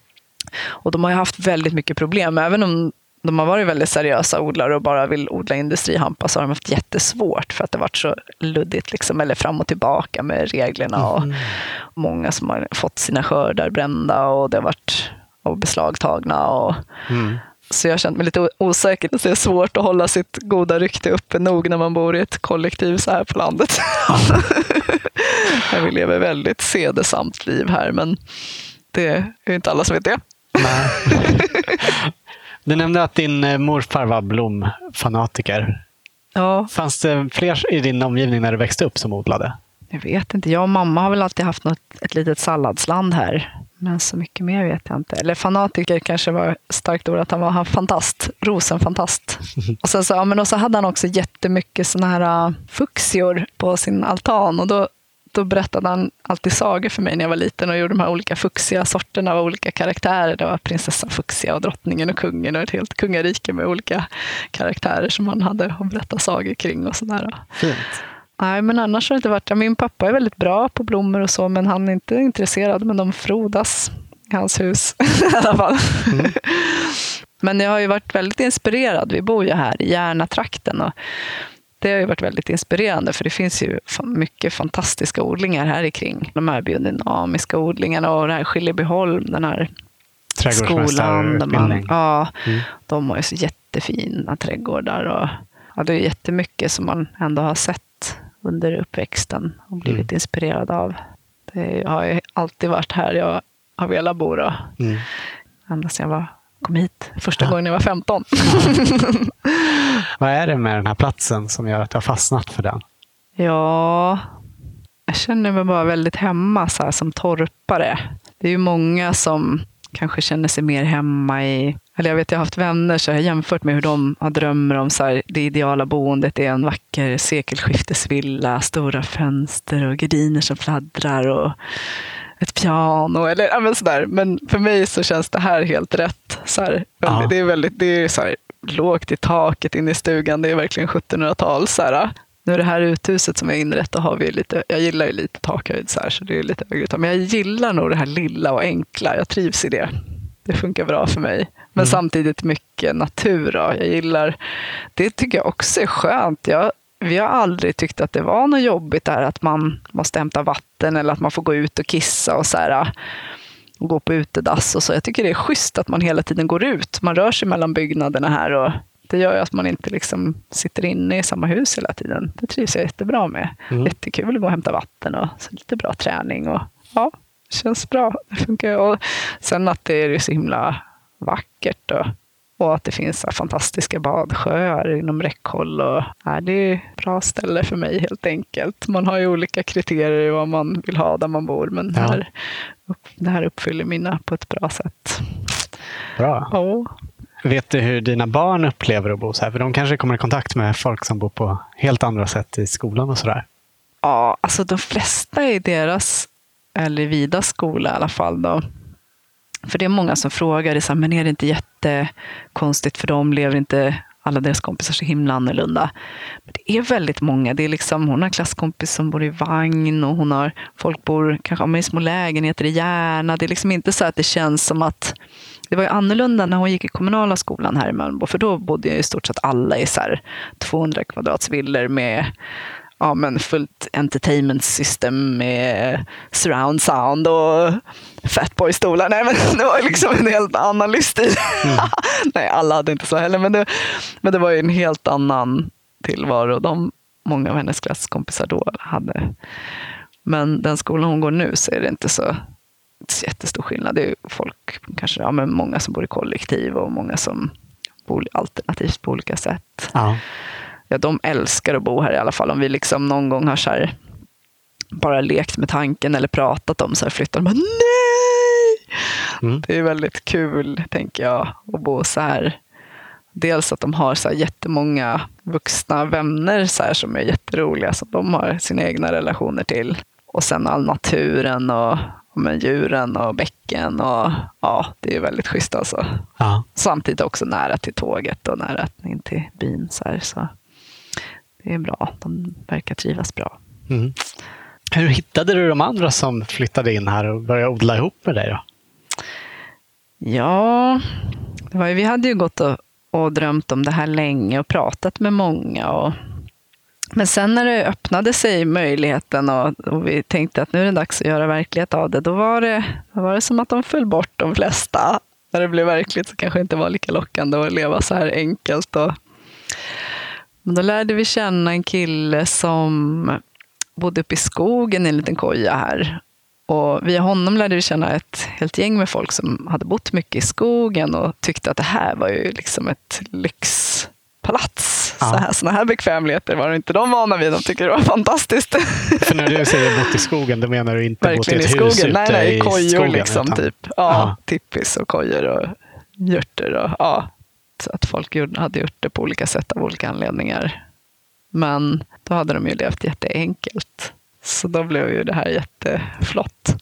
[SPEAKER 2] Och de har ju haft väldigt mycket problem. Även om de har varit väldigt seriösa odlare och bara vill odla industrihampa så har de haft jättesvårt för att det varit så luddigt, liksom, eller fram och tillbaka med reglerna. Och många som har fått sina skördar brända och det har varit och beslagtagna. Och,
[SPEAKER 1] Mm.
[SPEAKER 2] så jag har känt mig lite osäker. Det är svårt att hålla sitt goda rykte uppe nog när man bor i ett kollektiv så här på landet. <laughs> vi lever väldigt sedesamt liv här, men det är inte alla som vet det.
[SPEAKER 1] Nej. <laughs> Du nämnde att din eh, morfar var blomfanatiker.
[SPEAKER 2] Ja,
[SPEAKER 1] Fanns det fler i din omgivning när du växte upp som odlade?
[SPEAKER 2] jag vet inte. Jag och mamma har väl alltid haft något, ett litet salladsland här. Men så mycket mer vet jag inte. Eller fanatiker kanske var starkt ord, att han var han fantast. Rosenfantast. <laughs> Och sen så, ja, men och så hade han också jättemycket såna här uh, fuxior på sin altan. Och då, då berättade han alltid sagor för mig när jag var liten och gjorde de här olika fuxia sorterna av olika karaktärer. Det var prinsessan Fuxia och drottningen och kungen och ett helt kungarike med olika karaktärer som han hade att berätta sagor kring och sådär.
[SPEAKER 1] Fint.
[SPEAKER 2] Nej, men annars har det inte varit... Ja, min pappa är väldigt bra på blommor och så, men han är inte intresserad, men de frodas i hans hus <laughs> i alla fall. men jag har ju varit väldigt inspirerad. Vi bor ju här i Järna-trakten och det har ju varit väldigt inspirerande för det finns ju mycket fantastiska odlingar här i kring. De här biodynamiska odlingarna och det här Skillebyholm, den här skolan. Där man, ja,
[SPEAKER 1] Mm.
[SPEAKER 2] de har ju så jättefina trädgårdar. Och, ja, det är jättemycket som man ändå har sett under uppväxten och blivit
[SPEAKER 1] Mm.
[SPEAKER 2] inspirerad av. Det har ju alltid varit här jag har velat bo. Då.
[SPEAKER 1] Mm.
[SPEAKER 2] Ända sedan jag var, kom hit första
[SPEAKER 1] Ja.
[SPEAKER 2] gången jag var 15. <laughs>
[SPEAKER 1] Vad är det med den här platsen som gör att du har fastnat för den?
[SPEAKER 2] Ja, jag känner mig bara väldigt hemma så här, som torpare. Det är ju många som kanske känner sig mer hemma i... Eller jag vet, jag har haft vänner så jag har jämfört med hur de har drömmer om så här, det ideala boendet är en vacker sekelskiftesvilla, stora fönster och gardiner som fladdrar och ett piano. Eller, ja, men, sådär. men för mig så känns det här helt rätt. Så här,
[SPEAKER 1] Ja.
[SPEAKER 2] Det är väldigt det är så här, lågt i taket inne i stugan. Det är verkligen 1700-tal. Så här. Nu det här uthuset som är inrett, har vi lite, jag gillar ju lite takhöjd så här, så det är lite högre. Men jag gillar nog det här lilla och enkla. Jag trivs i det. Det funkar bra för mig. Men
[SPEAKER 1] Mm.
[SPEAKER 2] samtidigt mycket natur. Då. Jag gillar, det tycker jag också är skönt. Jag, vi har aldrig tyckt att det var något jobbigt där att man måste hämta vatten eller att man får gå ut och kissa och så här, och gå på utedass och så. Jag tycker det är schysst att man hela tiden går ut. Man rör sig mellan byggnaderna här och det gör ju att man inte liksom sitter inne i samma hus hela tiden. Det trivs jag jättebra med.
[SPEAKER 1] Mm.
[SPEAKER 2] Jättekul att gå och hämta vatten och lite bra träning. Och, ja, det känns bra. Det funkar. Och sen att det är så himla vackert och, och att det finns så fantastiska badsjöar inom räckhåll. Och, ja, det är ett bra ställe för mig helt enkelt. Man har ju olika kriterier i vad man vill ha där man bor, men
[SPEAKER 1] Ja.
[SPEAKER 2] här, det här uppfyller mina på ett bra sätt.
[SPEAKER 1] Bra.
[SPEAKER 2] Ja.
[SPEAKER 1] Vet du hur dina barn upplever att bo så här? För de kanske kommer i kontakt med folk som bor på helt andra sätt i skolan och sådär.
[SPEAKER 2] Ja, alltså de flesta i deras, eller i Vidas skola i alla fall. Då. För det är många som frågar, det är så här, men är det inte jättekonstigt för dem? Lever inte alla deras kompisar så himla annorlunda? Men det är väldigt många. Det är liksom, hon har klasskompis som bor i vagn och hon har, folk bor kanske i små lägenheter i Järna. Det är liksom inte så att det känns som att det var ju annorlunda när hon gick i kommunala skolan här i Mölnbo, för då bodde ju i stort sett alla i så här 200 kvadrats villor med ja, men fullt entertainment system med surround sound och fatboy-stolar. Nej, men <laughs> det var liksom en helt annan livsstil. Mm. <laughs> Nej, alla hade inte så heller, men det, men det var ju en helt annan tillvaro. De, många av hennes klasskompisar då hade. Men den skolan hon går nu så är det inte så, jättestor skillnad. Det är folk, kanske ja, men många som bor i kollektiv och många som bor alternativt på olika sätt. Ja ja, de älskar att bo här i alla fall. Om vi liksom någon gång har så här, bara lekt med tanken eller pratat om så här flyttar de bara nej! Mm. Det är väldigt kul, tänker jag, att bo så här. Dels att de har så här jättemånga vuxna vänner så här, som är jätteroliga, som de har sina egna relationer till. Och sen all naturen och, med djuren och bäcken. Och, ja, det är väldigt schysst alltså. Ja. Samtidigt också nära till tåget och nära in till byn. Så, här, så det är bra. De verkar trivas bra. Mm.
[SPEAKER 1] Hur hittade du de andra som flyttade in här och började odla ihop med dig? Då?
[SPEAKER 2] Ja, ju, vi hade ju gått och, och drömt om det här länge och pratat med många. Och, men sen när det öppnade sig möjligheten och, och, vi tänkte att nu är det dags att göra verklighet av det, då var det, då var det som att de föll bort de flesta. När det blev verkligt så kanske det inte var lika lockande att leva så här enkelt och men då lärde vi känna en kille som bodde uppe i skogen i en liten koja här. Och via honom lärde vi känna ett helt gäng med folk som hade bott mycket i skogen och tyckte att det här var ju liksom ett lyxpalats. Ja. Så här, såna här bekvämligheter var inte de vana vid. De tycker det var fantastiskt.
[SPEAKER 1] För när du säger bott i skogen, då menar du inte
[SPEAKER 2] Verkligen
[SPEAKER 1] bott i
[SPEAKER 2] ett
[SPEAKER 1] hus
[SPEAKER 2] skogen. Nej, nej, i kojor
[SPEAKER 1] skogen,
[SPEAKER 2] liksom. Typ. Ja, ja, tippis och kojor och hjorter. Och, ja, att folk hade gjort det på olika sätt av olika anledningar. Men då hade de ju levt jätteenkelt. Så då blev ju det här jätteflott.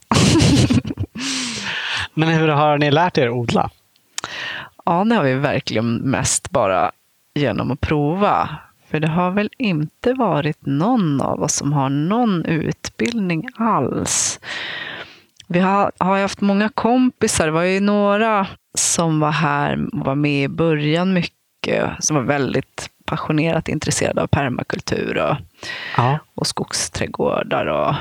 [SPEAKER 2] <laughs>
[SPEAKER 1] Men hur har ni lärt er odla?
[SPEAKER 2] Ja, det har vi verkligen mest bara genom att prova. För det har väl inte varit någon av oss som har någon utbildning alls. Vi har, har haft många kompisar. Det var ju några som var här och var med i början mycket, som var väldigt passionerat intresserade av permakultur och, ja. och skogsträdgårdar. Och,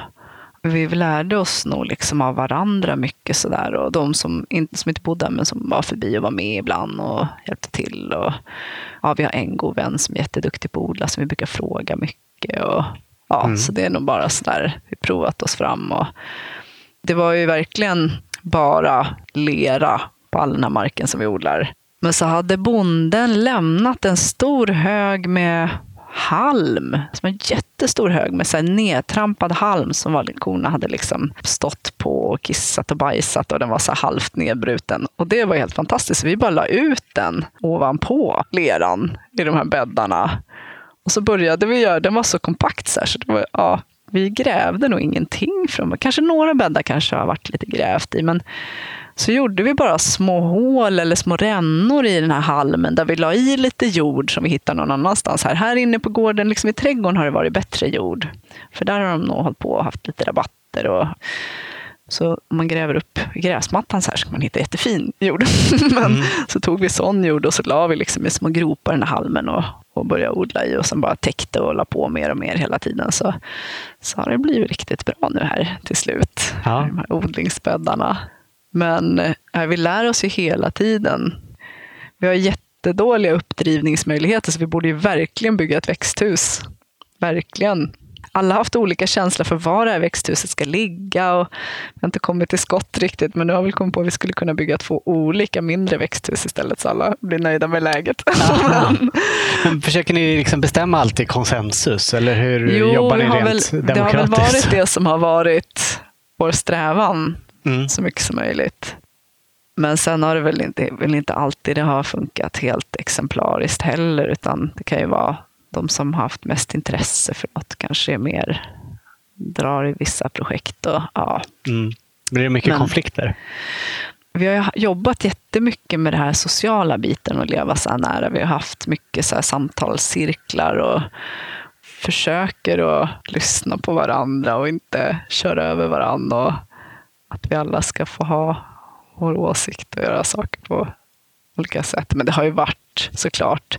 [SPEAKER 2] vi lärde oss nog liksom av varandra mycket sådär. Och de som inte, som inte bodde där men som var förbi och var med ibland och hjälpte till. Och, ja, vi har en god vän som är jätteduktig på att odla som vi brukar fråga mycket. Och, ja, mm. Så det är nog bara sådär, vi provat oss fram. Och, det var ju verkligen bara lera på all den här marken som vi odlar. Men så hade bonden lämnat en stor hög med halm, som en jättestor hög med så här nedtrampad halm som korna hade liksom stått på och kissat och bajsat och den var så halvt nedbruten. Och det var helt fantastiskt. Vi bara la ut den ovanpå leran i de här bäddarna. Och så började vi göra, den var så kompakt så, här, så det var, ja, vi grävde nog ingenting från Kanske några bäddar kanske har varit lite grävt i, men så gjorde vi bara små hål eller små rännor i den här halmen där vi la i lite jord som vi hittar någon annanstans. Här, här inne på gården, liksom i trädgården, har det varit bättre jord. För där har de nog hållit på och haft lite rabatter. Och, så om man gräver upp gräsmattan så här så kan man hitta jättefin jord. <laughs> Men mm. så tog vi sån jord och så la vi liksom i små gropar den här halmen och, och började odla i och sen bara täckte och la på mer och mer hela tiden. Så, så har det blivit riktigt bra nu här till slut. Ja. De här odlingsbäddarna. Men äh, vi lär oss ju hela tiden. Vi har jättedåliga uppdrivningsmöjligheter så vi borde ju verkligen bygga ett växthus. Verkligen. Alla har haft olika känslor för var det här växthuset ska ligga och vi har inte kommit till skott riktigt men nu har vi kommit på att vi skulle kunna bygga två olika mindre växthus istället så alla blir nöjda med läget. <laughs>
[SPEAKER 1] men försöker ni liksom bestämma allt i konsensus eller hur
[SPEAKER 2] jo,
[SPEAKER 1] jobbar ni rent
[SPEAKER 2] väl,
[SPEAKER 1] demokratiskt?
[SPEAKER 2] Det har väl varit det som har varit vår strävan mm. så mycket som möjligt. Men sen har det väl inte, väl inte alltid det har funkat helt exemplariskt heller, utan det kan ju vara de som har haft mest intresse för något kanske är mer drar i vissa projekt. Och, ja.
[SPEAKER 1] Mm. Blir det mycket Men, konflikter?
[SPEAKER 2] Vi har jobbat jättemycket med det här sociala biten och leva så här nära. Vi har haft mycket så här samtalscirklar och försöker att lyssna på varandra och inte köra över varandra. Och att vi alla ska få ha vår åsikt och göra saker på olika sätt. Men det har ju varit såklart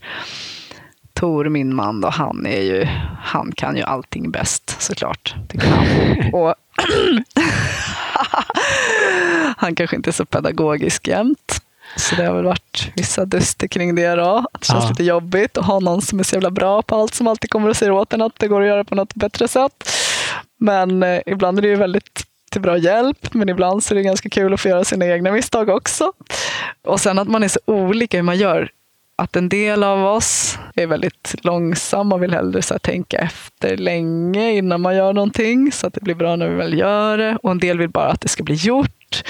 [SPEAKER 2] Tor, min man, då, han, är ju, han kan ju allting bäst såklart, tycker han. <laughs> Och <laughs> han kanske inte är så pedagogisk jämt. Så det har väl varit vissa duster kring det då. det känns ja. lite jobbigt att ha någon som är så jävla bra på allt som alltid kommer och säger åt en att det går att göra på något bättre sätt. Men eh, ibland är det ju väldigt till bra hjälp, men ibland så är det ganska kul att få göra sina egna misstag också. Och sen att man är så olika hur man gör. Att en del av oss är väldigt långsamma och vill hellre så tänka efter länge innan man gör någonting så att det blir bra när vi väl gör det. Och en del vill bara att det ska bli gjort.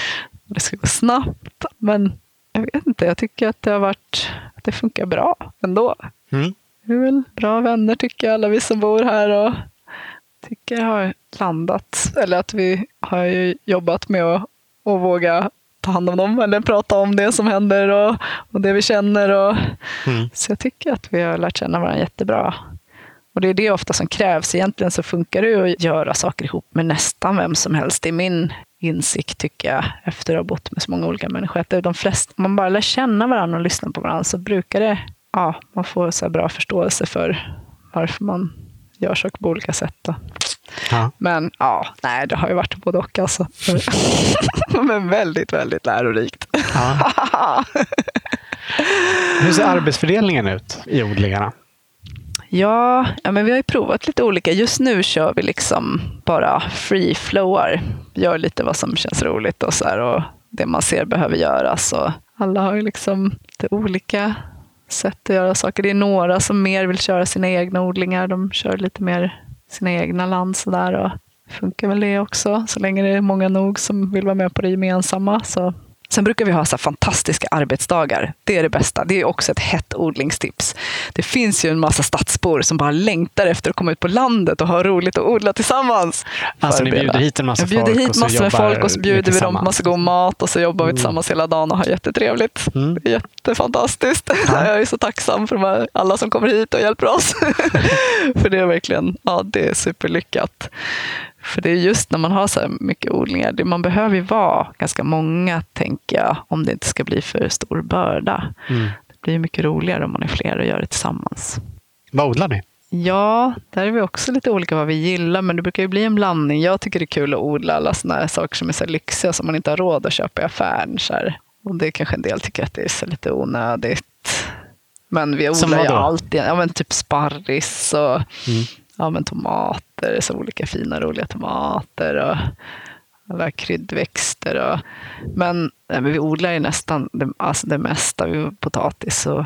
[SPEAKER 2] Det ska gå snabbt. Men jag vet inte, jag tycker att det har varit, att det funkar bra ändå. Mm. Vi är väl bra vänner tycker jag, alla vi som bor här. Och tycker jag har landat, eller att vi har jobbat med att, att våga ta hand om dem eller prata om det som händer och, och det vi känner. Och, mm. Så jag tycker att vi har lärt känna varandra jättebra. Och det är det ofta som krävs. Egentligen så funkar det att göra saker ihop med nästan vem som helst. Det är min insikt, tycker jag, efter att ha bott med så många olika människor. Att de flesta, om man bara lär känna varandra och lyssnar på varandra så brukar det, ja, man får så bra förståelse för varför man gör saker på olika sätt. Då. Ja. Men ja, nej, det har ju varit både och alltså. <laughs> Men väldigt, väldigt lärorikt. Ja. <laughs>
[SPEAKER 1] Hur ser arbetsfördelningen ut i odlingarna?
[SPEAKER 2] Ja, ja, men vi har ju provat lite olika. Just nu kör vi liksom bara free flowar. Gör lite vad som känns roligt och så här, och det man ser behöver göras. Och alla har ju liksom lite olika sätt att göra saker. Det är några som mer vill köra sina egna odlingar. De kör lite mer sina egna land sådär. Och funkar väl det också, så länge det är många nog som vill vara med på det gemensamma. Så Sen brukar vi ha så fantastiska arbetsdagar. Det är det bästa. Det är också ett hett odlingstips. Det finns ju en massa stadsbor som bara längtar efter att komma ut på landet och ha roligt och odla tillsammans.
[SPEAKER 1] Alltså ni bjuder hit en massa
[SPEAKER 2] folk? Hit massor med folk och så bjuder vi dem på massa god mat och så jobbar vi mm. tillsammans hela dagen och har jättetrevligt. Mm. Jättefantastiskt. Ja. <laughs> Jag är så tacksam för alla som kommer hit och hjälper oss. <laughs> för det är verkligen ja, det är superlyckat. För det är just när man har så här mycket odlingar, det, man behöver ju vara ganska många, tänker jag, om det inte ska bli för stor börda. Mm. Det blir mycket roligare om man är fler och gör det tillsammans.
[SPEAKER 1] Vad odlar ni?
[SPEAKER 2] Ja, där är vi också lite olika vad vi gillar, men det brukar ju bli en blandning. Jag tycker det är kul att odla alla såna här saker som är så lyxiga som man inte har råd att köpa i affären. Så här. Och det kanske en del tycker att det är så lite onödigt. Men vi odlar ju allt, ja, men typ sparris och mm ja, men tomater, så olika fina roliga tomater och alla kryddväxter. Och, men, nej, men vi odlar ju nästan det, alltså det mesta. Vi potatis och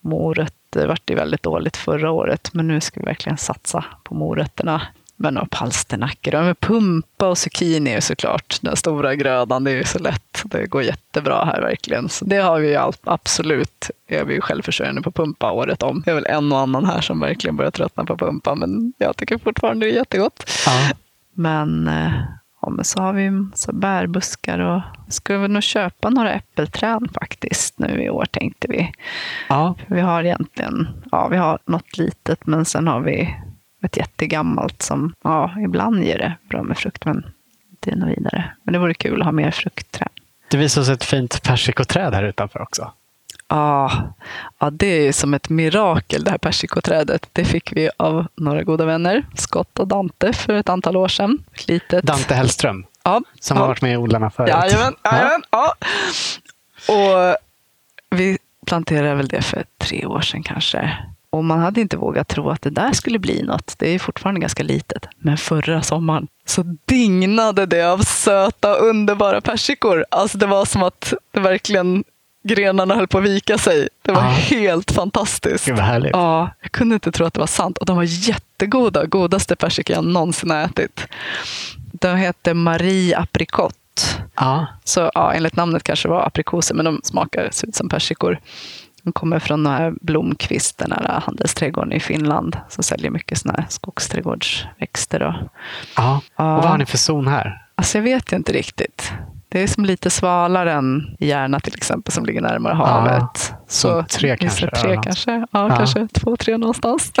[SPEAKER 2] morötter Det vart ju väldigt dåligt förra året, men nu ska vi verkligen satsa på morötterna. Men och palsternackor och med pumpa och zucchini är såklart den stora grödan. Det är ju så lätt. Det går jättebra här verkligen. Så det har vi ju absolut. Är vi ju självförsörjande på pumpa året om. Det är väl en och annan här som verkligen börjar tröttna på pumpa, men jag tycker fortfarande det är jättegott. Ja. Men, eh, ja, men så har vi så bärbuskar och ska vi nog köpa några äppelträd faktiskt nu i år tänkte vi. Ja. Vi har egentligen, ja vi har något litet men sen har vi ett jättegammalt som, ja, ibland ger det bra med frukt, men inte något vidare. Men det vore kul att ha mer fruktträd.
[SPEAKER 1] Det visar sig ett fint persikoträd här utanför också.
[SPEAKER 2] Ja, ja, det är som ett mirakel det här persikoträdet. Det fick vi av några goda vänner, Scott och Dante, för ett antal år sedan. litet...
[SPEAKER 1] Dante Hellström,
[SPEAKER 2] ja,
[SPEAKER 1] som ja. har varit med i Odlarna förut.
[SPEAKER 2] Jajamän, jajamän, ja. Och vi planterade väl det för tre år sedan kanske. Och man hade inte vågat tro att det där skulle bli något. Det är fortfarande ganska litet. Men förra sommaren så dignade det av söta, underbara persikor. Alltså det var som att det verkligen grenarna höll på att vika sig. Det var ah. helt fantastiskt.
[SPEAKER 1] Gud.
[SPEAKER 2] Ja, jag kunde inte tro att det var sant. Och de var jättegoda. Godaste persikor jag någonsin har ätit. De heter Marie Aprikot. Ah. Så ja, enligt namnet kanske det var aprikoser, men de smakar ser ut som persikor. De kommer från den här Blomqvist, den här handelsträdgården i Finland, som säljer mycket såna här skogsträdgårdsväxter. Och,
[SPEAKER 1] ja. och vad har ni för zon här?
[SPEAKER 2] Alltså jag vet inte riktigt. Det är som lite svalare än Järna till exempel, som ligger närmare havet. Ja,
[SPEAKER 1] så tre kanske?
[SPEAKER 2] Tre kanske. Ja, ja, kanske två, tre någonstans.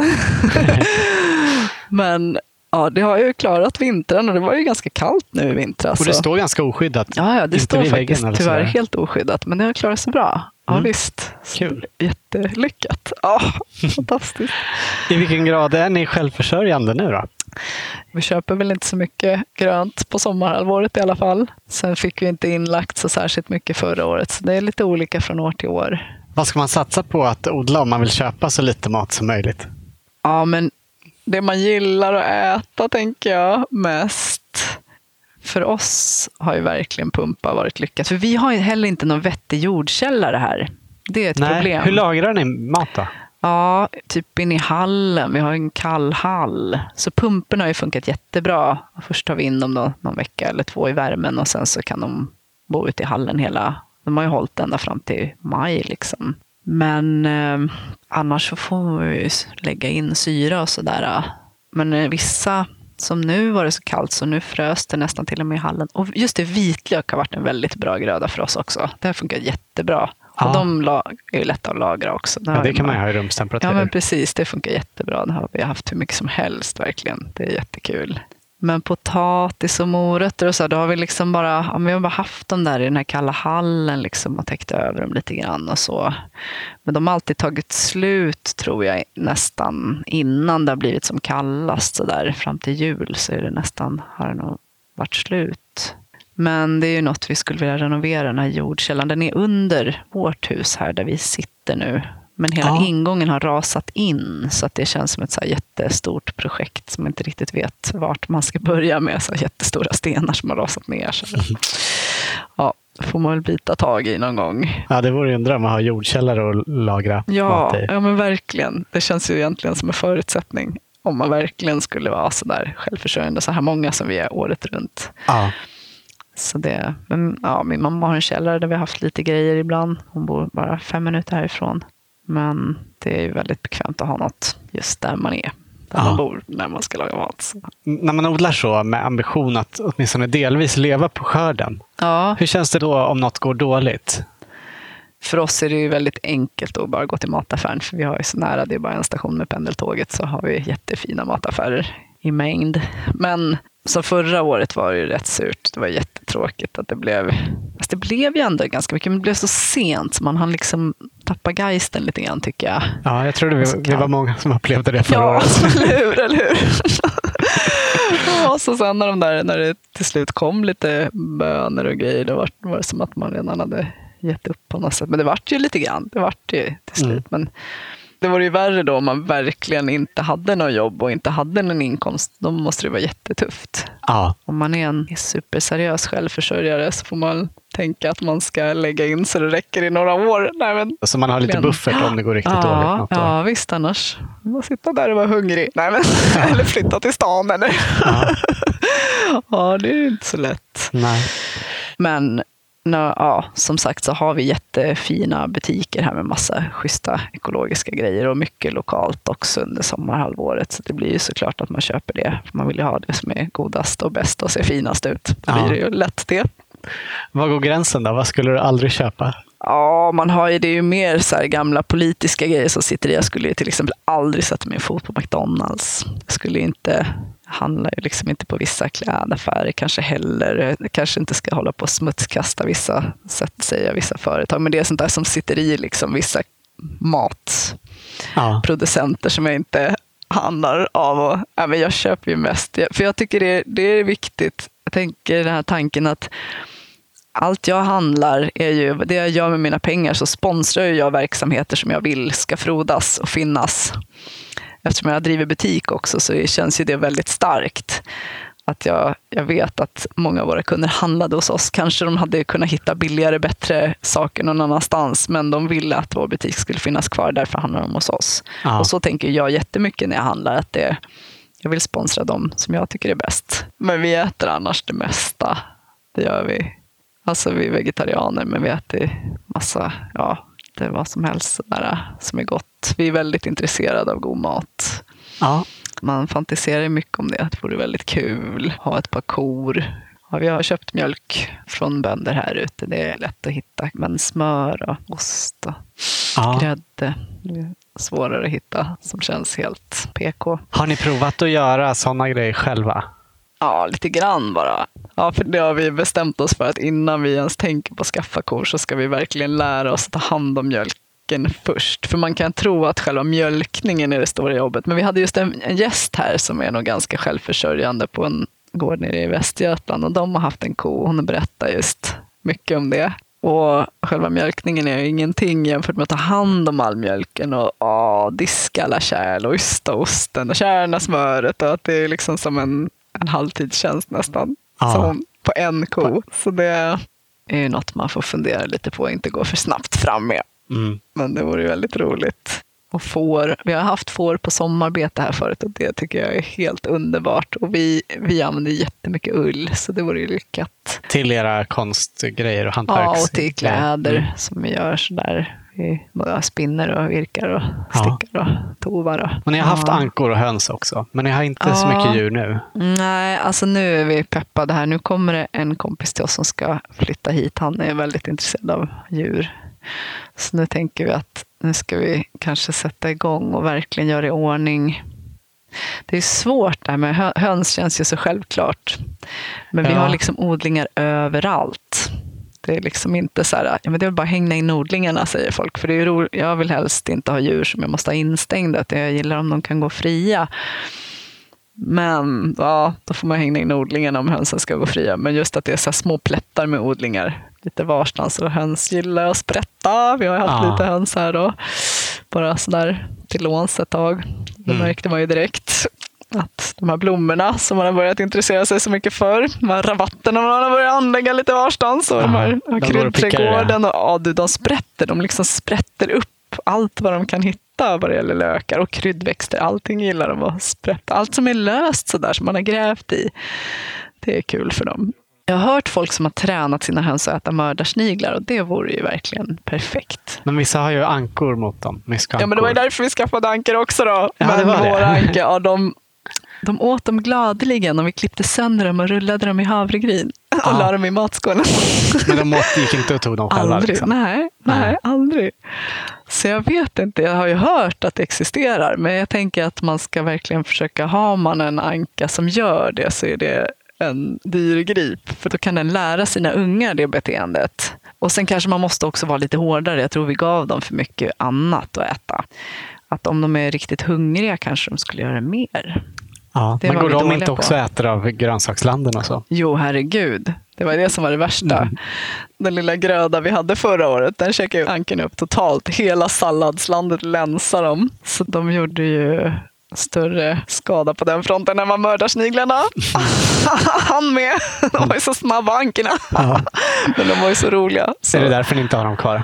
[SPEAKER 2] <laughs> Men Ja, det har ju klarat vintern och det var ju ganska kallt nu i vintras.
[SPEAKER 1] Och det står ganska oskyddat?
[SPEAKER 2] Ja, ja det står faktiskt tyvärr helt oskyddat, men det har klarat sig bra. Ja,
[SPEAKER 1] Mm.
[SPEAKER 2] visst.
[SPEAKER 1] Kul.
[SPEAKER 2] Jättelyckat. Ja, <laughs> fantastiskt.
[SPEAKER 1] I vilken grad är ni självförsörjande nu då?
[SPEAKER 2] Vi köper väl inte så mycket grönt på sommarhalvåret i alla fall. Sen fick vi inte inlagt så särskilt mycket förra året, så det är lite olika från år till år.
[SPEAKER 1] Vad ska man satsa på att odla om man vill köpa så lite mat som möjligt?
[SPEAKER 2] Ja, men det man gillar att äta tänker jag mest. För oss har ju verkligen pumpa varit lyckat. För vi har ju heller inte någon vettig jordkällare här. Det är ett problem.
[SPEAKER 1] Hur lagrar ni mat då?
[SPEAKER 2] Ja, typ in i hallen. Vi har en kall hall. Så pumporna har ju funkat jättebra. Först tar vi in dem då någon vecka eller två i värmen och sen så kan de bo ute i hallen hela... De har ju hållit ända fram till maj liksom. Men eh, annars så får vi ju lägga in syra och sådär. Men eh, vissa, som nu var det så kallt så nu frös det nästan till och med i hallen. Och just det, vitlök har varit en väldigt bra gröda för oss också. Det har funkat jättebra.
[SPEAKER 1] Ja.
[SPEAKER 2] Och de är ju lätta att lagra också.
[SPEAKER 1] Ja, det kan man ju ha i rumstemperatur.
[SPEAKER 2] Ja, men precis. Det funkar jättebra. Det har vi haft hur mycket som helst verkligen. Det är jättekul. Men potatis och morötter och så, då har vi liksom bara, ja, vi har bara haft dem där i den här kalla hallen liksom och täckt över dem lite grann och så. Men de har alltid tagit slut, tror jag, nästan innan det har blivit som kallast så där. Fram till jul så är det nästan, har det nog varit slut. Men det är ju något vi skulle vilja renovera, den här jordkällan. Den är under vårt hus här där vi sitter nu. Men hela
[SPEAKER 1] Ja.
[SPEAKER 2] ingången har rasat in så att det känns som ett så jättestort projekt som man inte riktigt vet vart man ska börja med. Så jättestora stenar som har rasat ner. Så. <laughs> Ja, får man väl bita tag i någon gång.
[SPEAKER 1] Ja, det vore ju en dröm att ha jordkällare och lagra
[SPEAKER 2] Ja,
[SPEAKER 1] mat i.
[SPEAKER 2] ja men verkligen. Det känns ju egentligen som en förutsättning om man verkligen skulle vara så där självförsörjande, så här många som vi är året runt.
[SPEAKER 1] Ja.
[SPEAKER 2] Så det, men, ja, min mamma har en källare där vi har haft lite grejer ibland. Hon bor bara fem minuter härifrån. Men det är ju väldigt bekvämt att ha något just där man är. Där
[SPEAKER 1] Ja.
[SPEAKER 2] man bor när man ska laga mat. Så.
[SPEAKER 1] När man odlar så med ambition att åtminstone delvis leva på skörden.
[SPEAKER 2] Ja,
[SPEAKER 1] Hur känns det då om något går dåligt?
[SPEAKER 2] för oss är det ju väldigt enkelt att bara gå till mataffären. För vi har ju så nära, det är bara en station med pendeltåget, så har vi jättefina mataffärer i mängd. Men så förra året var det ju rätt surt. Det var jättetråkigt att det blev... Fast det blev ju ändå ganska mycket, men det blev så sent så man hann liksom tappa geisten lite grann tycker jag.
[SPEAKER 1] Ja, jag tror det vi, vi
[SPEAKER 2] kan-
[SPEAKER 1] var många som upplevde det förra
[SPEAKER 2] Ja,
[SPEAKER 1] året.
[SPEAKER 2] eller hur? Eller hur? <laughs> ja, så sen när, de där, när det till slut kom lite bönor och grejer, då var, var det som att man redan hade gett upp på något sätt. Men det vart ju lite grann. Det vart ju till slut.
[SPEAKER 1] Mm.
[SPEAKER 2] Men det var ju värre då om man verkligen inte hade något jobb och inte hade någon inkomst. Då måste det vara jättetufft.
[SPEAKER 1] Ja,
[SPEAKER 2] Om man är en superseriös självförsörjare så får man tänka att man ska lägga in så det räcker i några år. Nej, men
[SPEAKER 1] så man har lite buffert om det går riktigt dåligt
[SPEAKER 2] Ja,
[SPEAKER 1] år.
[SPEAKER 2] ja visst annars. Man sitta där och vara hungrig. Nej, men, <laughs> eller flytta till stan. Eller.
[SPEAKER 1] Ja. <laughs>
[SPEAKER 2] ja, det är inte så lätt.
[SPEAKER 1] Nej.
[SPEAKER 2] Men ja, som sagt så har vi jättefina butiker här med massa schyssta ekologiska grejer och mycket lokalt också under sommarhalvåret. Så det blir ju såklart att man köper det. För man vill ju ha det som är godast och bäst och ser finast ut. Då
[SPEAKER 1] Ja.
[SPEAKER 2] blir det ju lätt det.
[SPEAKER 1] Var går gränsen då? Vad skulle du aldrig köpa?
[SPEAKER 2] Ja, man har ju, det är ju mer så här gamla politiska grejer som sitter i. Jag skulle ju till exempel aldrig sätta min fot på McDonalds. Jag skulle inte handla ju liksom inte på vissa klädaffärer kanske heller. Jag kanske inte ska hålla på och smutskasta vissa, sätt säga vissa företag. Men det är sånt där som sitter i liksom vissa matproducenter
[SPEAKER 1] Ja.
[SPEAKER 2] som jag inte handlar av. Och, ja, men jag köper ju mest, för jag tycker det, det är viktigt. Jag tänker den här tanken att allt jag handlar är ju, det jag gör med mina pengar så sponsrar jag verksamheter som jag vill ska frodas och finnas. Eftersom jag driver butik också så känns ju det väldigt starkt. Att jag, jag vet att många av våra kunder handlade hos oss. Kanske de hade kunnat hitta billigare, bättre saker någon annanstans, men de ville att vår butik skulle finnas kvar, därför handlar de hos oss.
[SPEAKER 1] Ja.
[SPEAKER 2] Och så tänker jag jättemycket när jag handlar, att det, jag vill sponsra dem som jag tycker är bäst. Men vi äter annars det mesta. Det gör vi. Alltså vi är vegetarianer, men vi äter massa, ja, det är vad som helst sådär, som är gott. Vi är väldigt intresserade av god mat.
[SPEAKER 1] Ja.
[SPEAKER 2] Man fantiserar mycket om det, att det vore väldigt kul. Ha ett par kor. Ja, vi har köpt mjölk från bönder här ute. Det är lätt att hitta. Men smör och ost och
[SPEAKER 1] Ja.
[SPEAKER 2] grädde. Svårare att hitta som känns helt PK.
[SPEAKER 1] Har ni provat att göra sådana grejer själva?
[SPEAKER 2] Ja, lite grann bara. Ja, för det har vi bestämt oss för att innan vi ens tänker på att skaffa kor så ska vi verkligen lära oss att ta hand om mjölken först. För man kan tro att själva mjölkningen är det stora jobbet. Men vi hade just en, en gäst här som är nog ganska självförsörjande på en gård nere i Västergötland och de har haft en ko. Hon berättar just mycket om det. Och själva mjölkningen är ju ingenting jämfört med att ta hand om all mjölken och åh, diska alla kärl och ysta osten och kärna smöret. Och att det är liksom som en, en halvtidstjänst nästan.
[SPEAKER 1] Ja.
[SPEAKER 2] Som på en ko. Så det är ju något man får fundera lite på och inte gå för snabbt fram med.
[SPEAKER 1] Mm.
[SPEAKER 2] Men det vore ju väldigt roligt. Och får, vi har haft får på sommarbete här förut och det tycker jag är helt underbart. Och vi, vi använder jättemycket ull så det vore ju lyckat.
[SPEAKER 1] Till era konstgrejer och hantverks...
[SPEAKER 2] Ja, och till kläder
[SPEAKER 1] Mm.
[SPEAKER 2] som vi gör sådär. Vi spinner och virkar och
[SPEAKER 1] Ja.
[SPEAKER 2] stickar och tovar. Och,
[SPEAKER 1] Och ni har haft
[SPEAKER 2] ja.
[SPEAKER 1] ankor och höns också, men ni har inte så
[SPEAKER 2] Ja.
[SPEAKER 1] mycket djur nu.
[SPEAKER 2] Nej, alltså nu är vi peppade här. Nu kommer det en kompis till oss som ska flytta hit. Han är väldigt intresserad av djur. Så nu tänker vi att nu ska vi kanske sätta igång och verkligen göra i ordning. Det är svårt det här med hö- höns känns ju så självklart. Men vi
[SPEAKER 1] Ja.
[SPEAKER 2] har liksom odlingar överallt. Det är liksom inte så här, ja men det är bara att hänga in odlingarna säger folk. För det är ro- jag vill helst inte ha djur som jag måste ha instängda. utan Jag gillar om de kan gå fria. Men ja, då får man hänga in odlingarna om hönsen ska gå fria. Men just att det är så här små plättar med odlingar lite varstans. Och höns gillar att sprätta. Vi har ju haft
[SPEAKER 1] Ja.
[SPEAKER 2] lite höns här då. Bara sådär till låns ett tag. Det
[SPEAKER 1] Mm.
[SPEAKER 2] märkte man ju direkt. Att de här blommorna som man har börjat intressera sig så mycket för. De här rabatterna man har börjat anlägga lite varstans. Och de här
[SPEAKER 1] de det.
[SPEAKER 2] kryddträdgården. Och, ja, du, de sprätter. De liksom sprätter upp allt vad de kan hitta vad det gäller lökar och kryddväxter. Allting gillar de att sprätta. Allt som är löst sådär som man har grävt i. Det är kul för dem. Jag har hört folk som har tränat sina höns att äta mördarsniglar och det vore ju verkligen perfekt.
[SPEAKER 1] Men vissa har ju ankor mot dem. Myskankor.
[SPEAKER 2] Ja, men det var ju därför vi skaffade ankor också då.
[SPEAKER 1] Ja,
[SPEAKER 2] men
[SPEAKER 1] det var det.
[SPEAKER 2] våra ankor, ja, de, de åt dem gladeligen och vi klippte sönder dem och rullade dem i havregryn och
[SPEAKER 1] Ja.
[SPEAKER 2] la dem i matskålen.
[SPEAKER 1] Men de åt, gick inte och tog dem själva.
[SPEAKER 2] Aldrig.
[SPEAKER 1] Liksom.
[SPEAKER 2] Nej, nej,
[SPEAKER 1] Nej.
[SPEAKER 2] aldrig. Så jag vet inte, jag har ju hört att det existerar, men jag tänker att man ska verkligen försöka, har man en anka som gör det så är det en dyr grip, för då kan den lära sina ungar det beteendet. Och sen kanske man måste också vara lite hårdare. Jag tror vi gav dem för mycket annat att äta. Att om de är riktigt hungriga kanske de skulle göra mer.
[SPEAKER 1] Ja.
[SPEAKER 2] Det
[SPEAKER 1] Men
[SPEAKER 2] var
[SPEAKER 1] går de inte
[SPEAKER 2] på.
[SPEAKER 1] också och äter av grönsakslanden och så?
[SPEAKER 2] Jo, herregud. Det var det som var det värsta.
[SPEAKER 1] Mm.
[SPEAKER 2] Den lilla gröda vi hade förra året, den käkade ju anken upp totalt. Hela salladslandet länsade dem. Så de gjorde ju större skada på den fronten än vad mördarsniglarna. <laughs> Han med. De var ju så snabba ankorna. <laughs> Men de var ju så roliga. Så.
[SPEAKER 1] Är det därför ni inte har dem kvar?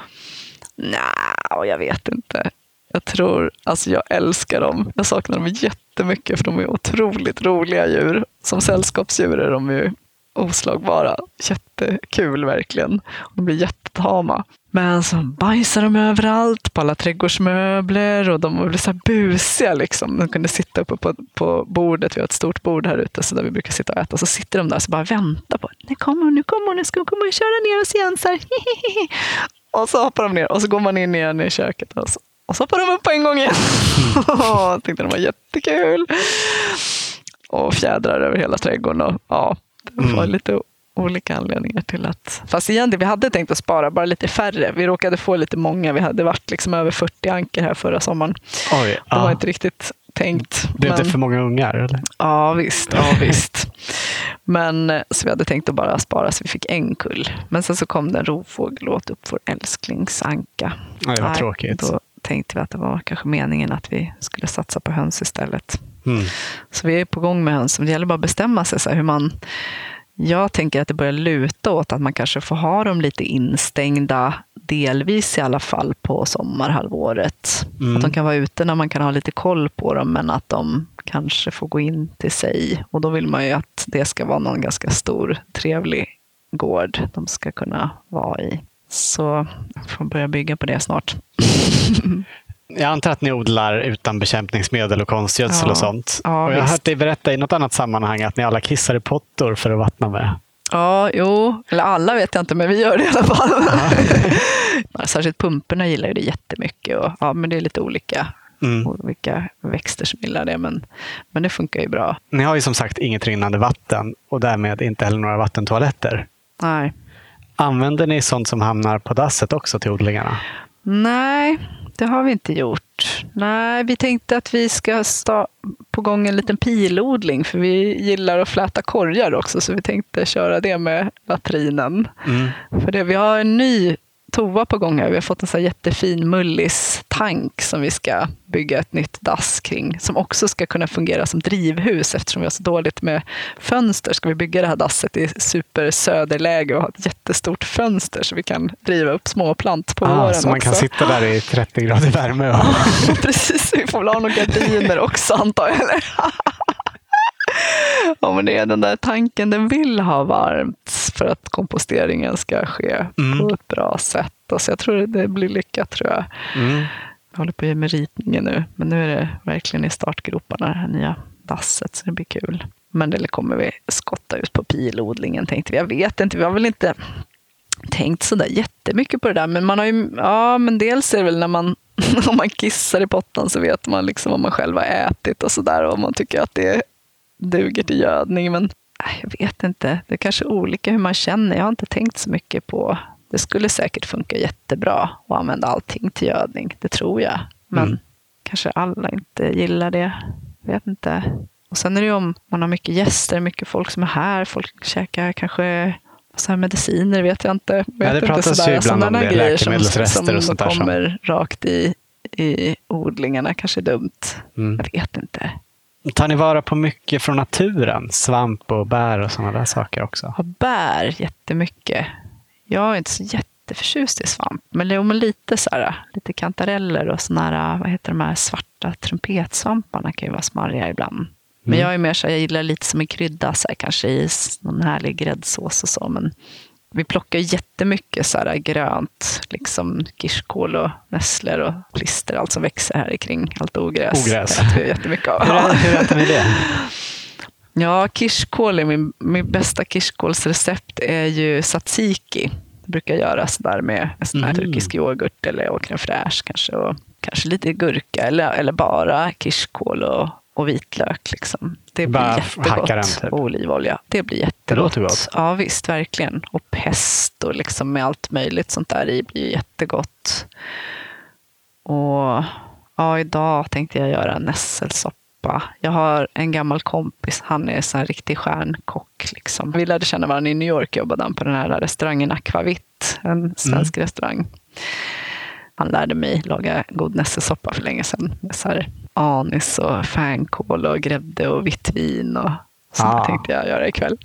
[SPEAKER 2] Nej, jag vet inte. Jag tror, alltså jag älskar dem. Jag saknar dem jättemycket för de är otroligt roliga djur. Som sällskapsdjur är de ju oslagbara. Jättekul verkligen. De blir jättetama. Men så bajsar de överallt, på alla trädgårdsmöbler och de blir så här busiga. Liksom. De kunde sitta uppe på, på bordet, vi har ett stort bord här ute så där vi brukar sitta och äta. Så sitter de där och bara väntar på, nu kommer hon, nu kommer hon, nu ska hon komma och köra ner oss igen. Så här. <laughs> Och så hoppar de ner och så går man in igen i köket och så, och så hoppar de upp på en gång igen. Jag <laughs> tyckte de var jättekul. Och fjädrar över hela trädgården. Och, ja, det var
[SPEAKER 1] Mm.
[SPEAKER 2] lite olika anledningar till att... Fast egentligen, vi hade tänkt att spara bara lite färre. Vi råkade få lite många. Vi hade varit liksom över 40 anker här förra sommaren.
[SPEAKER 1] Oj,
[SPEAKER 2] Det var inte riktigt tänkt.
[SPEAKER 1] Blev det
[SPEAKER 2] men-
[SPEAKER 1] för många ungar? Eller?
[SPEAKER 2] Ja, visst. Ja, <laughs> visst. Men så vi hade tänkt att bara spara så vi fick en kull. Men sen så kom det en rovfågel och åt upp vår älsklingsanka.
[SPEAKER 1] Det var
[SPEAKER 2] Nej,
[SPEAKER 1] tråkigt.
[SPEAKER 2] Då tänkte vi att det var kanske meningen att vi skulle satsa på höns istället.
[SPEAKER 1] Mm.
[SPEAKER 2] Så vi är på gång med höns. Men Det gäller bara att bestämma sig så hur man... Jag tänker att det börjar luta åt att man kanske får ha dem lite instängda, delvis i alla fall, på sommarhalvåret.
[SPEAKER 1] Mm.
[SPEAKER 2] Att de kan vara ute när man kan ha lite koll på dem, men att de kanske får gå in till sig. Och då vill man ju att det ska vara någon ganska stor, trevlig gård de ska kunna vara i. Så jag får börja bygga på det snart. <laughs>
[SPEAKER 1] Jag antar att ni odlar utan bekämpningsmedel och konstgödsel
[SPEAKER 2] Ja.
[SPEAKER 1] och sånt.
[SPEAKER 2] Ja,
[SPEAKER 1] och jag har hört dig berätta i något annat sammanhang att ni alla kissar i pottor för att vattna med.
[SPEAKER 2] Ja, jo. Eller alla vet jag inte, men vi gör det i alla fall. Ja, <laughs> Särskilt pumporna gillar det jättemycket. Och, ja, men det är lite olika Mm. Och vilka växter som gillar det. Men, men det funkar ju bra.
[SPEAKER 1] Ni har ju som sagt inget rinnande vatten och därmed inte heller några vattentoaletter.
[SPEAKER 2] Nej.
[SPEAKER 1] Använder ni sånt som hamnar på dasset också till odlingarna?
[SPEAKER 2] Nej, det har vi inte gjort. Nej, vi tänkte att vi ska stå på gång en liten pilodling, för vi gillar att fläta korgar också, så vi tänkte köra det med latrinen. Mm. För det, vi har en ny toa på gång här. Vi har fått en så jättefin mullis-tank som vi ska bygga ett nytt dass kring. Som också ska kunna fungera som drivhus eftersom vi har så dåligt med fönster. Ska vi bygga det här dasset i supersöderläge och ha ett jättestort fönster så vi kan driva upp småplant på ah, våren
[SPEAKER 1] Så man
[SPEAKER 2] också.
[SPEAKER 1] kan sitta där i 30 grader värme? Och... <laughs>
[SPEAKER 2] Precis, vi får väl ha några gardiner också antar jag. <laughs> <laughs> Ja, men det är den där tanken, den vill ha varmt för att komposteringen ska ske mm. på ett bra sätt. Alltså jag tror det blir lyckat tror jag. Mm. Jag håller på med ritningen nu, men nu är det verkligen i startgroparna, det här nya dasset, så det blir kul. Men det kommer vi skotta ut på pilodlingen tänkte vi. Jag vet inte, vi har väl inte tänkt sådär jättemycket på det där. Men man har ju, ja men dels är det väl när man, <laughs> om man kissar i pottan så vet man liksom vad man själv har ätit och sådär. Och man tycker att det duger till gödning. Men jag vet inte, det är kanske olika hur man känner. Jag har inte tänkt så mycket på det skulle säkert funka jättebra att använda allting till gödning, det tror jag. Men mm. kanske alla inte gillar det. Jag vet inte. Och sen är det ju om man har mycket gäster, mycket folk som är här, folk käkar kanske så här mediciner, vet jag inte. Vet
[SPEAKER 1] ja, det pratas
[SPEAKER 2] inte
[SPEAKER 1] ju ibland om det, läkemedelsrester och sånt
[SPEAKER 2] där. Som kommer rakt i, i odlingarna, kanske dumt. Mm. Jag vet inte.
[SPEAKER 1] Tar ni vara på mycket från naturen? Svamp och bär och sådana där saker också?
[SPEAKER 2] Ja, bär jättemycket. Jag är inte så jätteförtjust i svamp, men jo, lite så här, lite kantareller och sådana här, vad heter de här svarta trumpetsvamparna kan ju vara smarriga ibland. Men mm. jag är mer så jag gillar lite som en krydda, så här, kanske i någon härlig gräddsås och så. Men vi plockar jättemycket så här grönt, liksom kirskål och nässlor och plister, allt som växer här kring allt ogräs.
[SPEAKER 1] Ogräs.
[SPEAKER 2] Det äter vi jättemycket av.
[SPEAKER 1] hur, hur äter ni det?
[SPEAKER 2] Ja, kirskål är min, min bästa kirskålsrecept är ju tzatziki. Det brukar göras där med en sån här mm. turkisk yoghurt eller crème fraîche kanske. Och kanske lite gurka eller, eller bara kirskål och, och vitlök. Liksom. Det blir Bara jättegott. Den, typ. Och olivolja. Det blir jättegott. Det
[SPEAKER 1] låter gott.
[SPEAKER 2] Ja, visst, verkligen. Och pesto liksom, med allt möjligt sånt där i blir jättegott. Och ja, idag tänkte jag göra nässelsoppa. Jag har en gammal kompis, han är en riktig stjärnkock. Liksom. Vi lärde känna varandra i New York, jobbade han på den här restaurangen Aquavit, en svensk mm. restaurang. Han lärde mig laga god nässelsoppa för länge sedan. Med så här anis och fänkål och grädde och vitt vin. Och så ah. tänkte jag göra ikväll.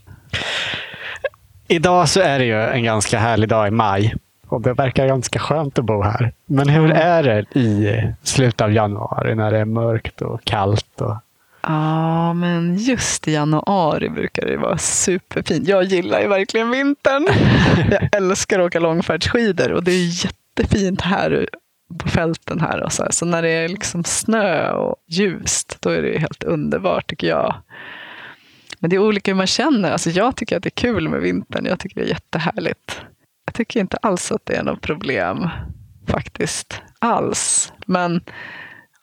[SPEAKER 1] Idag så är det ju en ganska härlig dag i maj. Och det verkar ganska skönt att bo här. Men hur är det i slutet av januari när det är mörkt och kallt? Och...
[SPEAKER 2] Ja, men just i januari brukar det vara superfint. Jag gillar ju verkligen vintern. <laughs> Jag älskar att åka långfärdsskidor och det är jättefint här på fälten här. Och så, här. så när det är liksom snö och ljust, då är det helt underbart tycker jag. Men det är olika hur man känner. Alltså jag tycker att det är kul med vintern. Jag tycker det är jättehärligt. Jag tycker inte alls att det är något problem faktiskt. Alls. Men,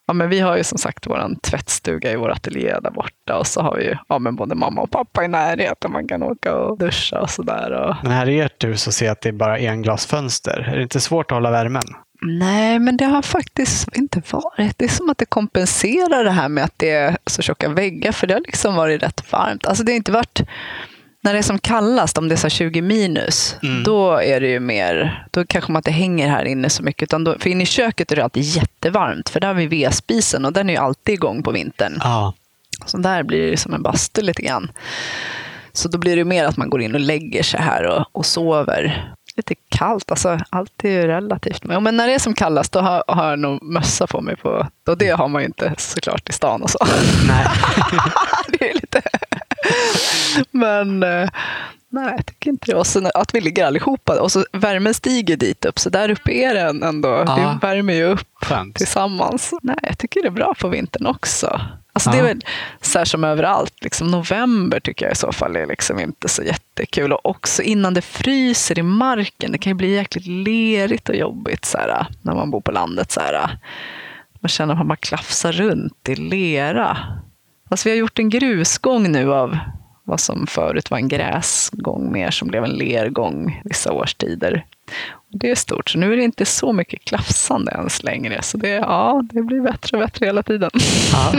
[SPEAKER 2] ja, men vi har ju som sagt vår tvättstuga i vår ateljé där borta och så har vi ju ja, men både mamma och pappa i närheten. Man kan åka och duscha och sådär. Och...
[SPEAKER 1] Men här i ert hus så ser jag att det är bara englasfönster. Är det inte svårt att hålla värmen?
[SPEAKER 2] Nej, men det har faktiskt inte varit. Det är som att det kompenserar det här med att det är så tjocka väggar, för det har liksom varit rätt varmt. Alltså det har inte varit när det är som kallast, om det är så 20 minus, mm. då är det ju mer, då kanske man inte hänger här inne så mycket. Utan då, för inne i köket är det alltid jättevarmt, för där har vi vedspisen och den är ju alltid igång på vintern.
[SPEAKER 1] Ah.
[SPEAKER 2] Så där blir det som en bastu lite grann. Så då blir det mer att man går in och lägger sig här och, och sover. Lite kallt, alltså allt är ju relativt. Men när det är som kallast då har, har jag nog mössa på mig. På, och det har man ju inte såklart i stan och så.
[SPEAKER 1] Nej. <laughs>
[SPEAKER 2] det är lite <laughs> Men eh, nej, jag tycker inte det. Och sen att vi ligger allihopa och så värmen stiger dit upp. Så där uppe är den ändå. Ja. Vi värmer ju upp Skönt. tillsammans. Nej, jag tycker det är bra på vintern också. Alltså. Det är väl så här som överallt. Liksom november tycker jag i så fall är liksom inte så jättekul. Och också innan det fryser i marken. Det kan ju bli jäkligt lerigt och jobbigt så här, när man bor på landet. Så här. Man känner att man klafsar runt i lera. Fast vi har gjort en grusgång nu av vad som förut var en gräsgång mer som blev en lergång vissa årstider. Det är stort, så nu är det inte så mycket klafsande ens längre. Så det, ja, det blir bättre och bättre hela tiden. Ja.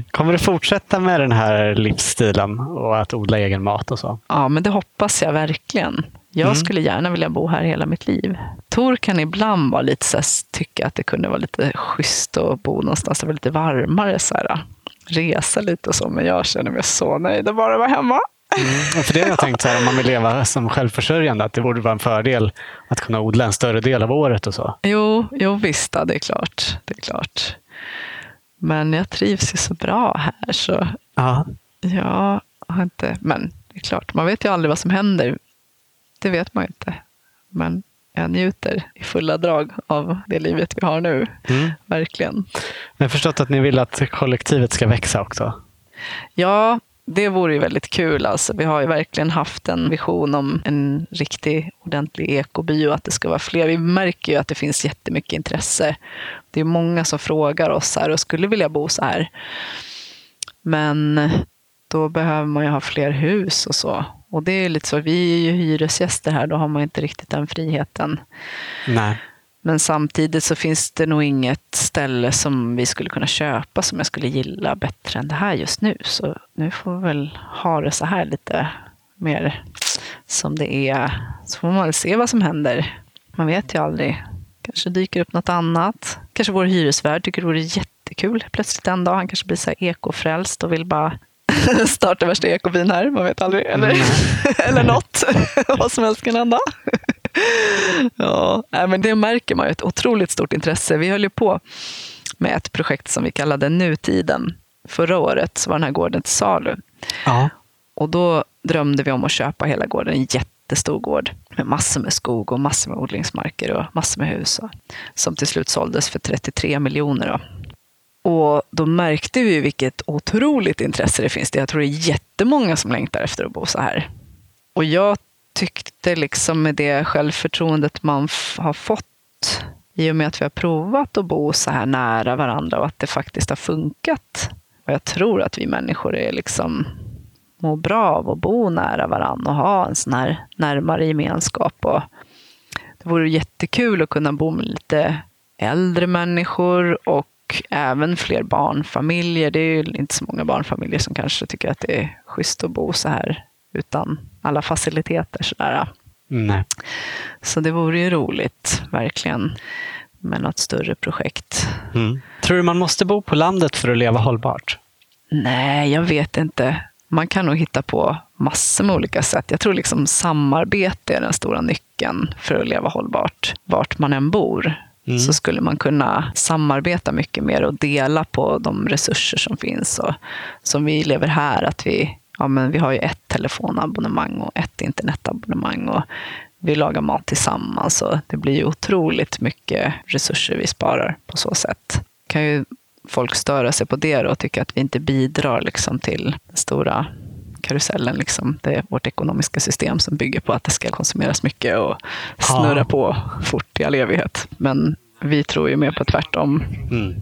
[SPEAKER 2] <laughs>
[SPEAKER 1] Kommer du fortsätta med den här livsstilen och att odla egen mat och så?
[SPEAKER 2] Ja, men det hoppas jag verkligen. Jag mm. skulle gärna vilja bo här hela mitt liv. Tor kan ibland vara lite så här, tycka att det kunde vara lite schysst att bo någonstans där det var lite varmare. Så här, resa lite och så, men jag känner mig så nöjd att bara vara hemma.
[SPEAKER 1] Mm, för det har jag tänkt, så här, om man vill leva som självförsörjande, att det borde vara en fördel att kunna odla en större del av året och så.
[SPEAKER 2] Jo, jo visst, det är klart. Det är klart. Men jag trivs ju så bra här, så
[SPEAKER 1] ja.
[SPEAKER 2] jag har inte... Men det är klart, man vet ju aldrig vad som händer. Det vet man ju inte. Men jag njuter i fulla drag av det livet vi har nu. Mm. Verkligen.
[SPEAKER 1] Jag har förstått att ni vill att kollektivet ska växa också.
[SPEAKER 2] Ja, det vore ju väldigt kul. Alltså, vi har ju verkligen haft en vision om en riktig ordentlig ekoby och att det ska vara fler. Vi märker ju att det finns jättemycket intresse. Det är många som frågar oss här och skulle vilja bo så här. Men då behöver man ju ha fler hus och så. Och det är lite så, vi är ju hyresgäster här, då har man inte riktigt den friheten.
[SPEAKER 1] Nej.
[SPEAKER 2] Men samtidigt så finns det nog inget ställe som vi skulle kunna köpa som jag skulle gilla bättre än det här just nu. Så nu får vi väl ha det så här lite mer som det är. Så får man väl se vad som händer. Man vet ju aldrig. Kanske dyker upp något annat. Kanske vår hyresvärd tycker det vore jättekul plötsligt en dag. Han kanske blir så här ekofrälst och vill bara <laughs> starta värsta ekobyn här. Man vet aldrig. Eller, mm. <laughs> eller något. <laughs> vad som helst kan hända ja, men det märker man ju ett otroligt stort intresse. Vi höll ju på med ett projekt som vi kallade Nutiden. Förra året så var den här gården till salu.
[SPEAKER 1] Ja.
[SPEAKER 2] Och då drömde vi om att köpa hela gården, en jättestor gård med massor med skog och massor med odlingsmarker och massor med hus. Som till slut såldes för 33 miljoner. Då. Och då märkte vi vilket otroligt intresse det finns. Jag tror det är jättemånga som längtar efter att bo så här. Och jag tyckte liksom med det självförtroendet man har fått i och med att vi har provat att bo så här nära varandra och att det faktiskt har funkat. Och jag tror att vi människor är liksom mår bra av att bo nära varandra och ha en sån här närmare gemenskap. Och det vore jättekul att kunna bo med lite äldre människor och även fler barnfamiljer. Det är ju inte så många barnfamiljer som kanske tycker att det är schysst att bo så här utan alla faciliteter. Sådär.
[SPEAKER 1] Nej.
[SPEAKER 2] Så det vore ju roligt, verkligen, med något större projekt.
[SPEAKER 1] Mm. Tror du man måste bo på landet för att leva hållbart?
[SPEAKER 2] Nej, jag vet inte. Man kan nog hitta på massor med olika sätt. Jag tror liksom samarbete är den stora nyckeln för att leva hållbart, vart man än bor. Mm. så skulle man kunna samarbeta mycket mer och dela på de resurser som finns. Och som vi lever här, att vi ja, men vi har ju ett telefonabonnemang och ett internetabonnemang och vi lagar mat tillsammans och det blir ju otroligt mycket resurser vi sparar på så sätt. Kan ju folk störa sig på det och tycka att vi inte bidrar liksom till den stora karusellen. Liksom. Det är vårt ekonomiska system som bygger på att det ska konsumeras mycket och snurra ja. på fort i all evighet. Men vi tror ju mer på tvärtom.
[SPEAKER 1] Mm.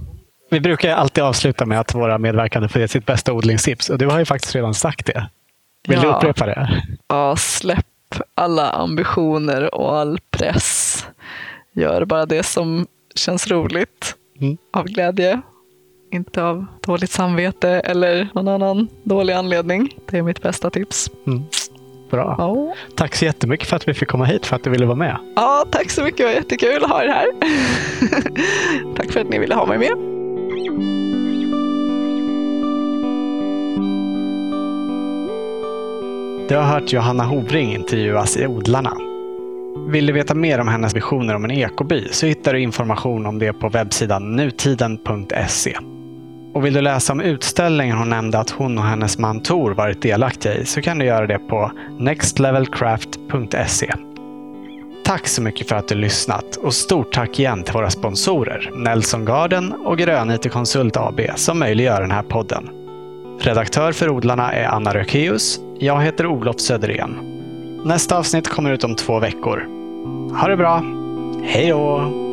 [SPEAKER 1] Vi brukar alltid avsluta med att våra medverkande får ge sitt bästa odlingstips och du har ju faktiskt redan sagt det. Vill ja. du upprepa det?
[SPEAKER 2] Ja, släpp alla ambitioner och all press. Gör bara det som känns roligt mm. av glädje. Inte av dåligt samvete eller någon annan dålig anledning. Det är mitt bästa tips.
[SPEAKER 1] Mm. Bra.
[SPEAKER 2] Ja.
[SPEAKER 1] Tack så jättemycket för att vi fick komma hit, för att du ville vara med.
[SPEAKER 2] Ja, tack så mycket. Det var jättekul att ha er här. <laughs> tack för att ni ville ha mig med.
[SPEAKER 1] Du har hört Johanna Hovring intervjuas i Odlarna. Vill du veta mer om hennes visioner om en ekoby så hittar du information om det på webbsidan nutiden.se. Och vill du läsa om utställningen hon nämnde att hon och hennes man Tor varit delaktiga i så kan du göra det på nextlevelcraft.se. Tack så mycket för att du lyssnat och stort tack igen till våra sponsorer Nelson Garden och Grön IT Konsult AB som möjliggör den här podden. Redaktör för Odlarna är Anna Rökeus. Jag heter Olof Söderén. Nästa avsnitt kommer ut om två veckor. Ha det bra! Hej då!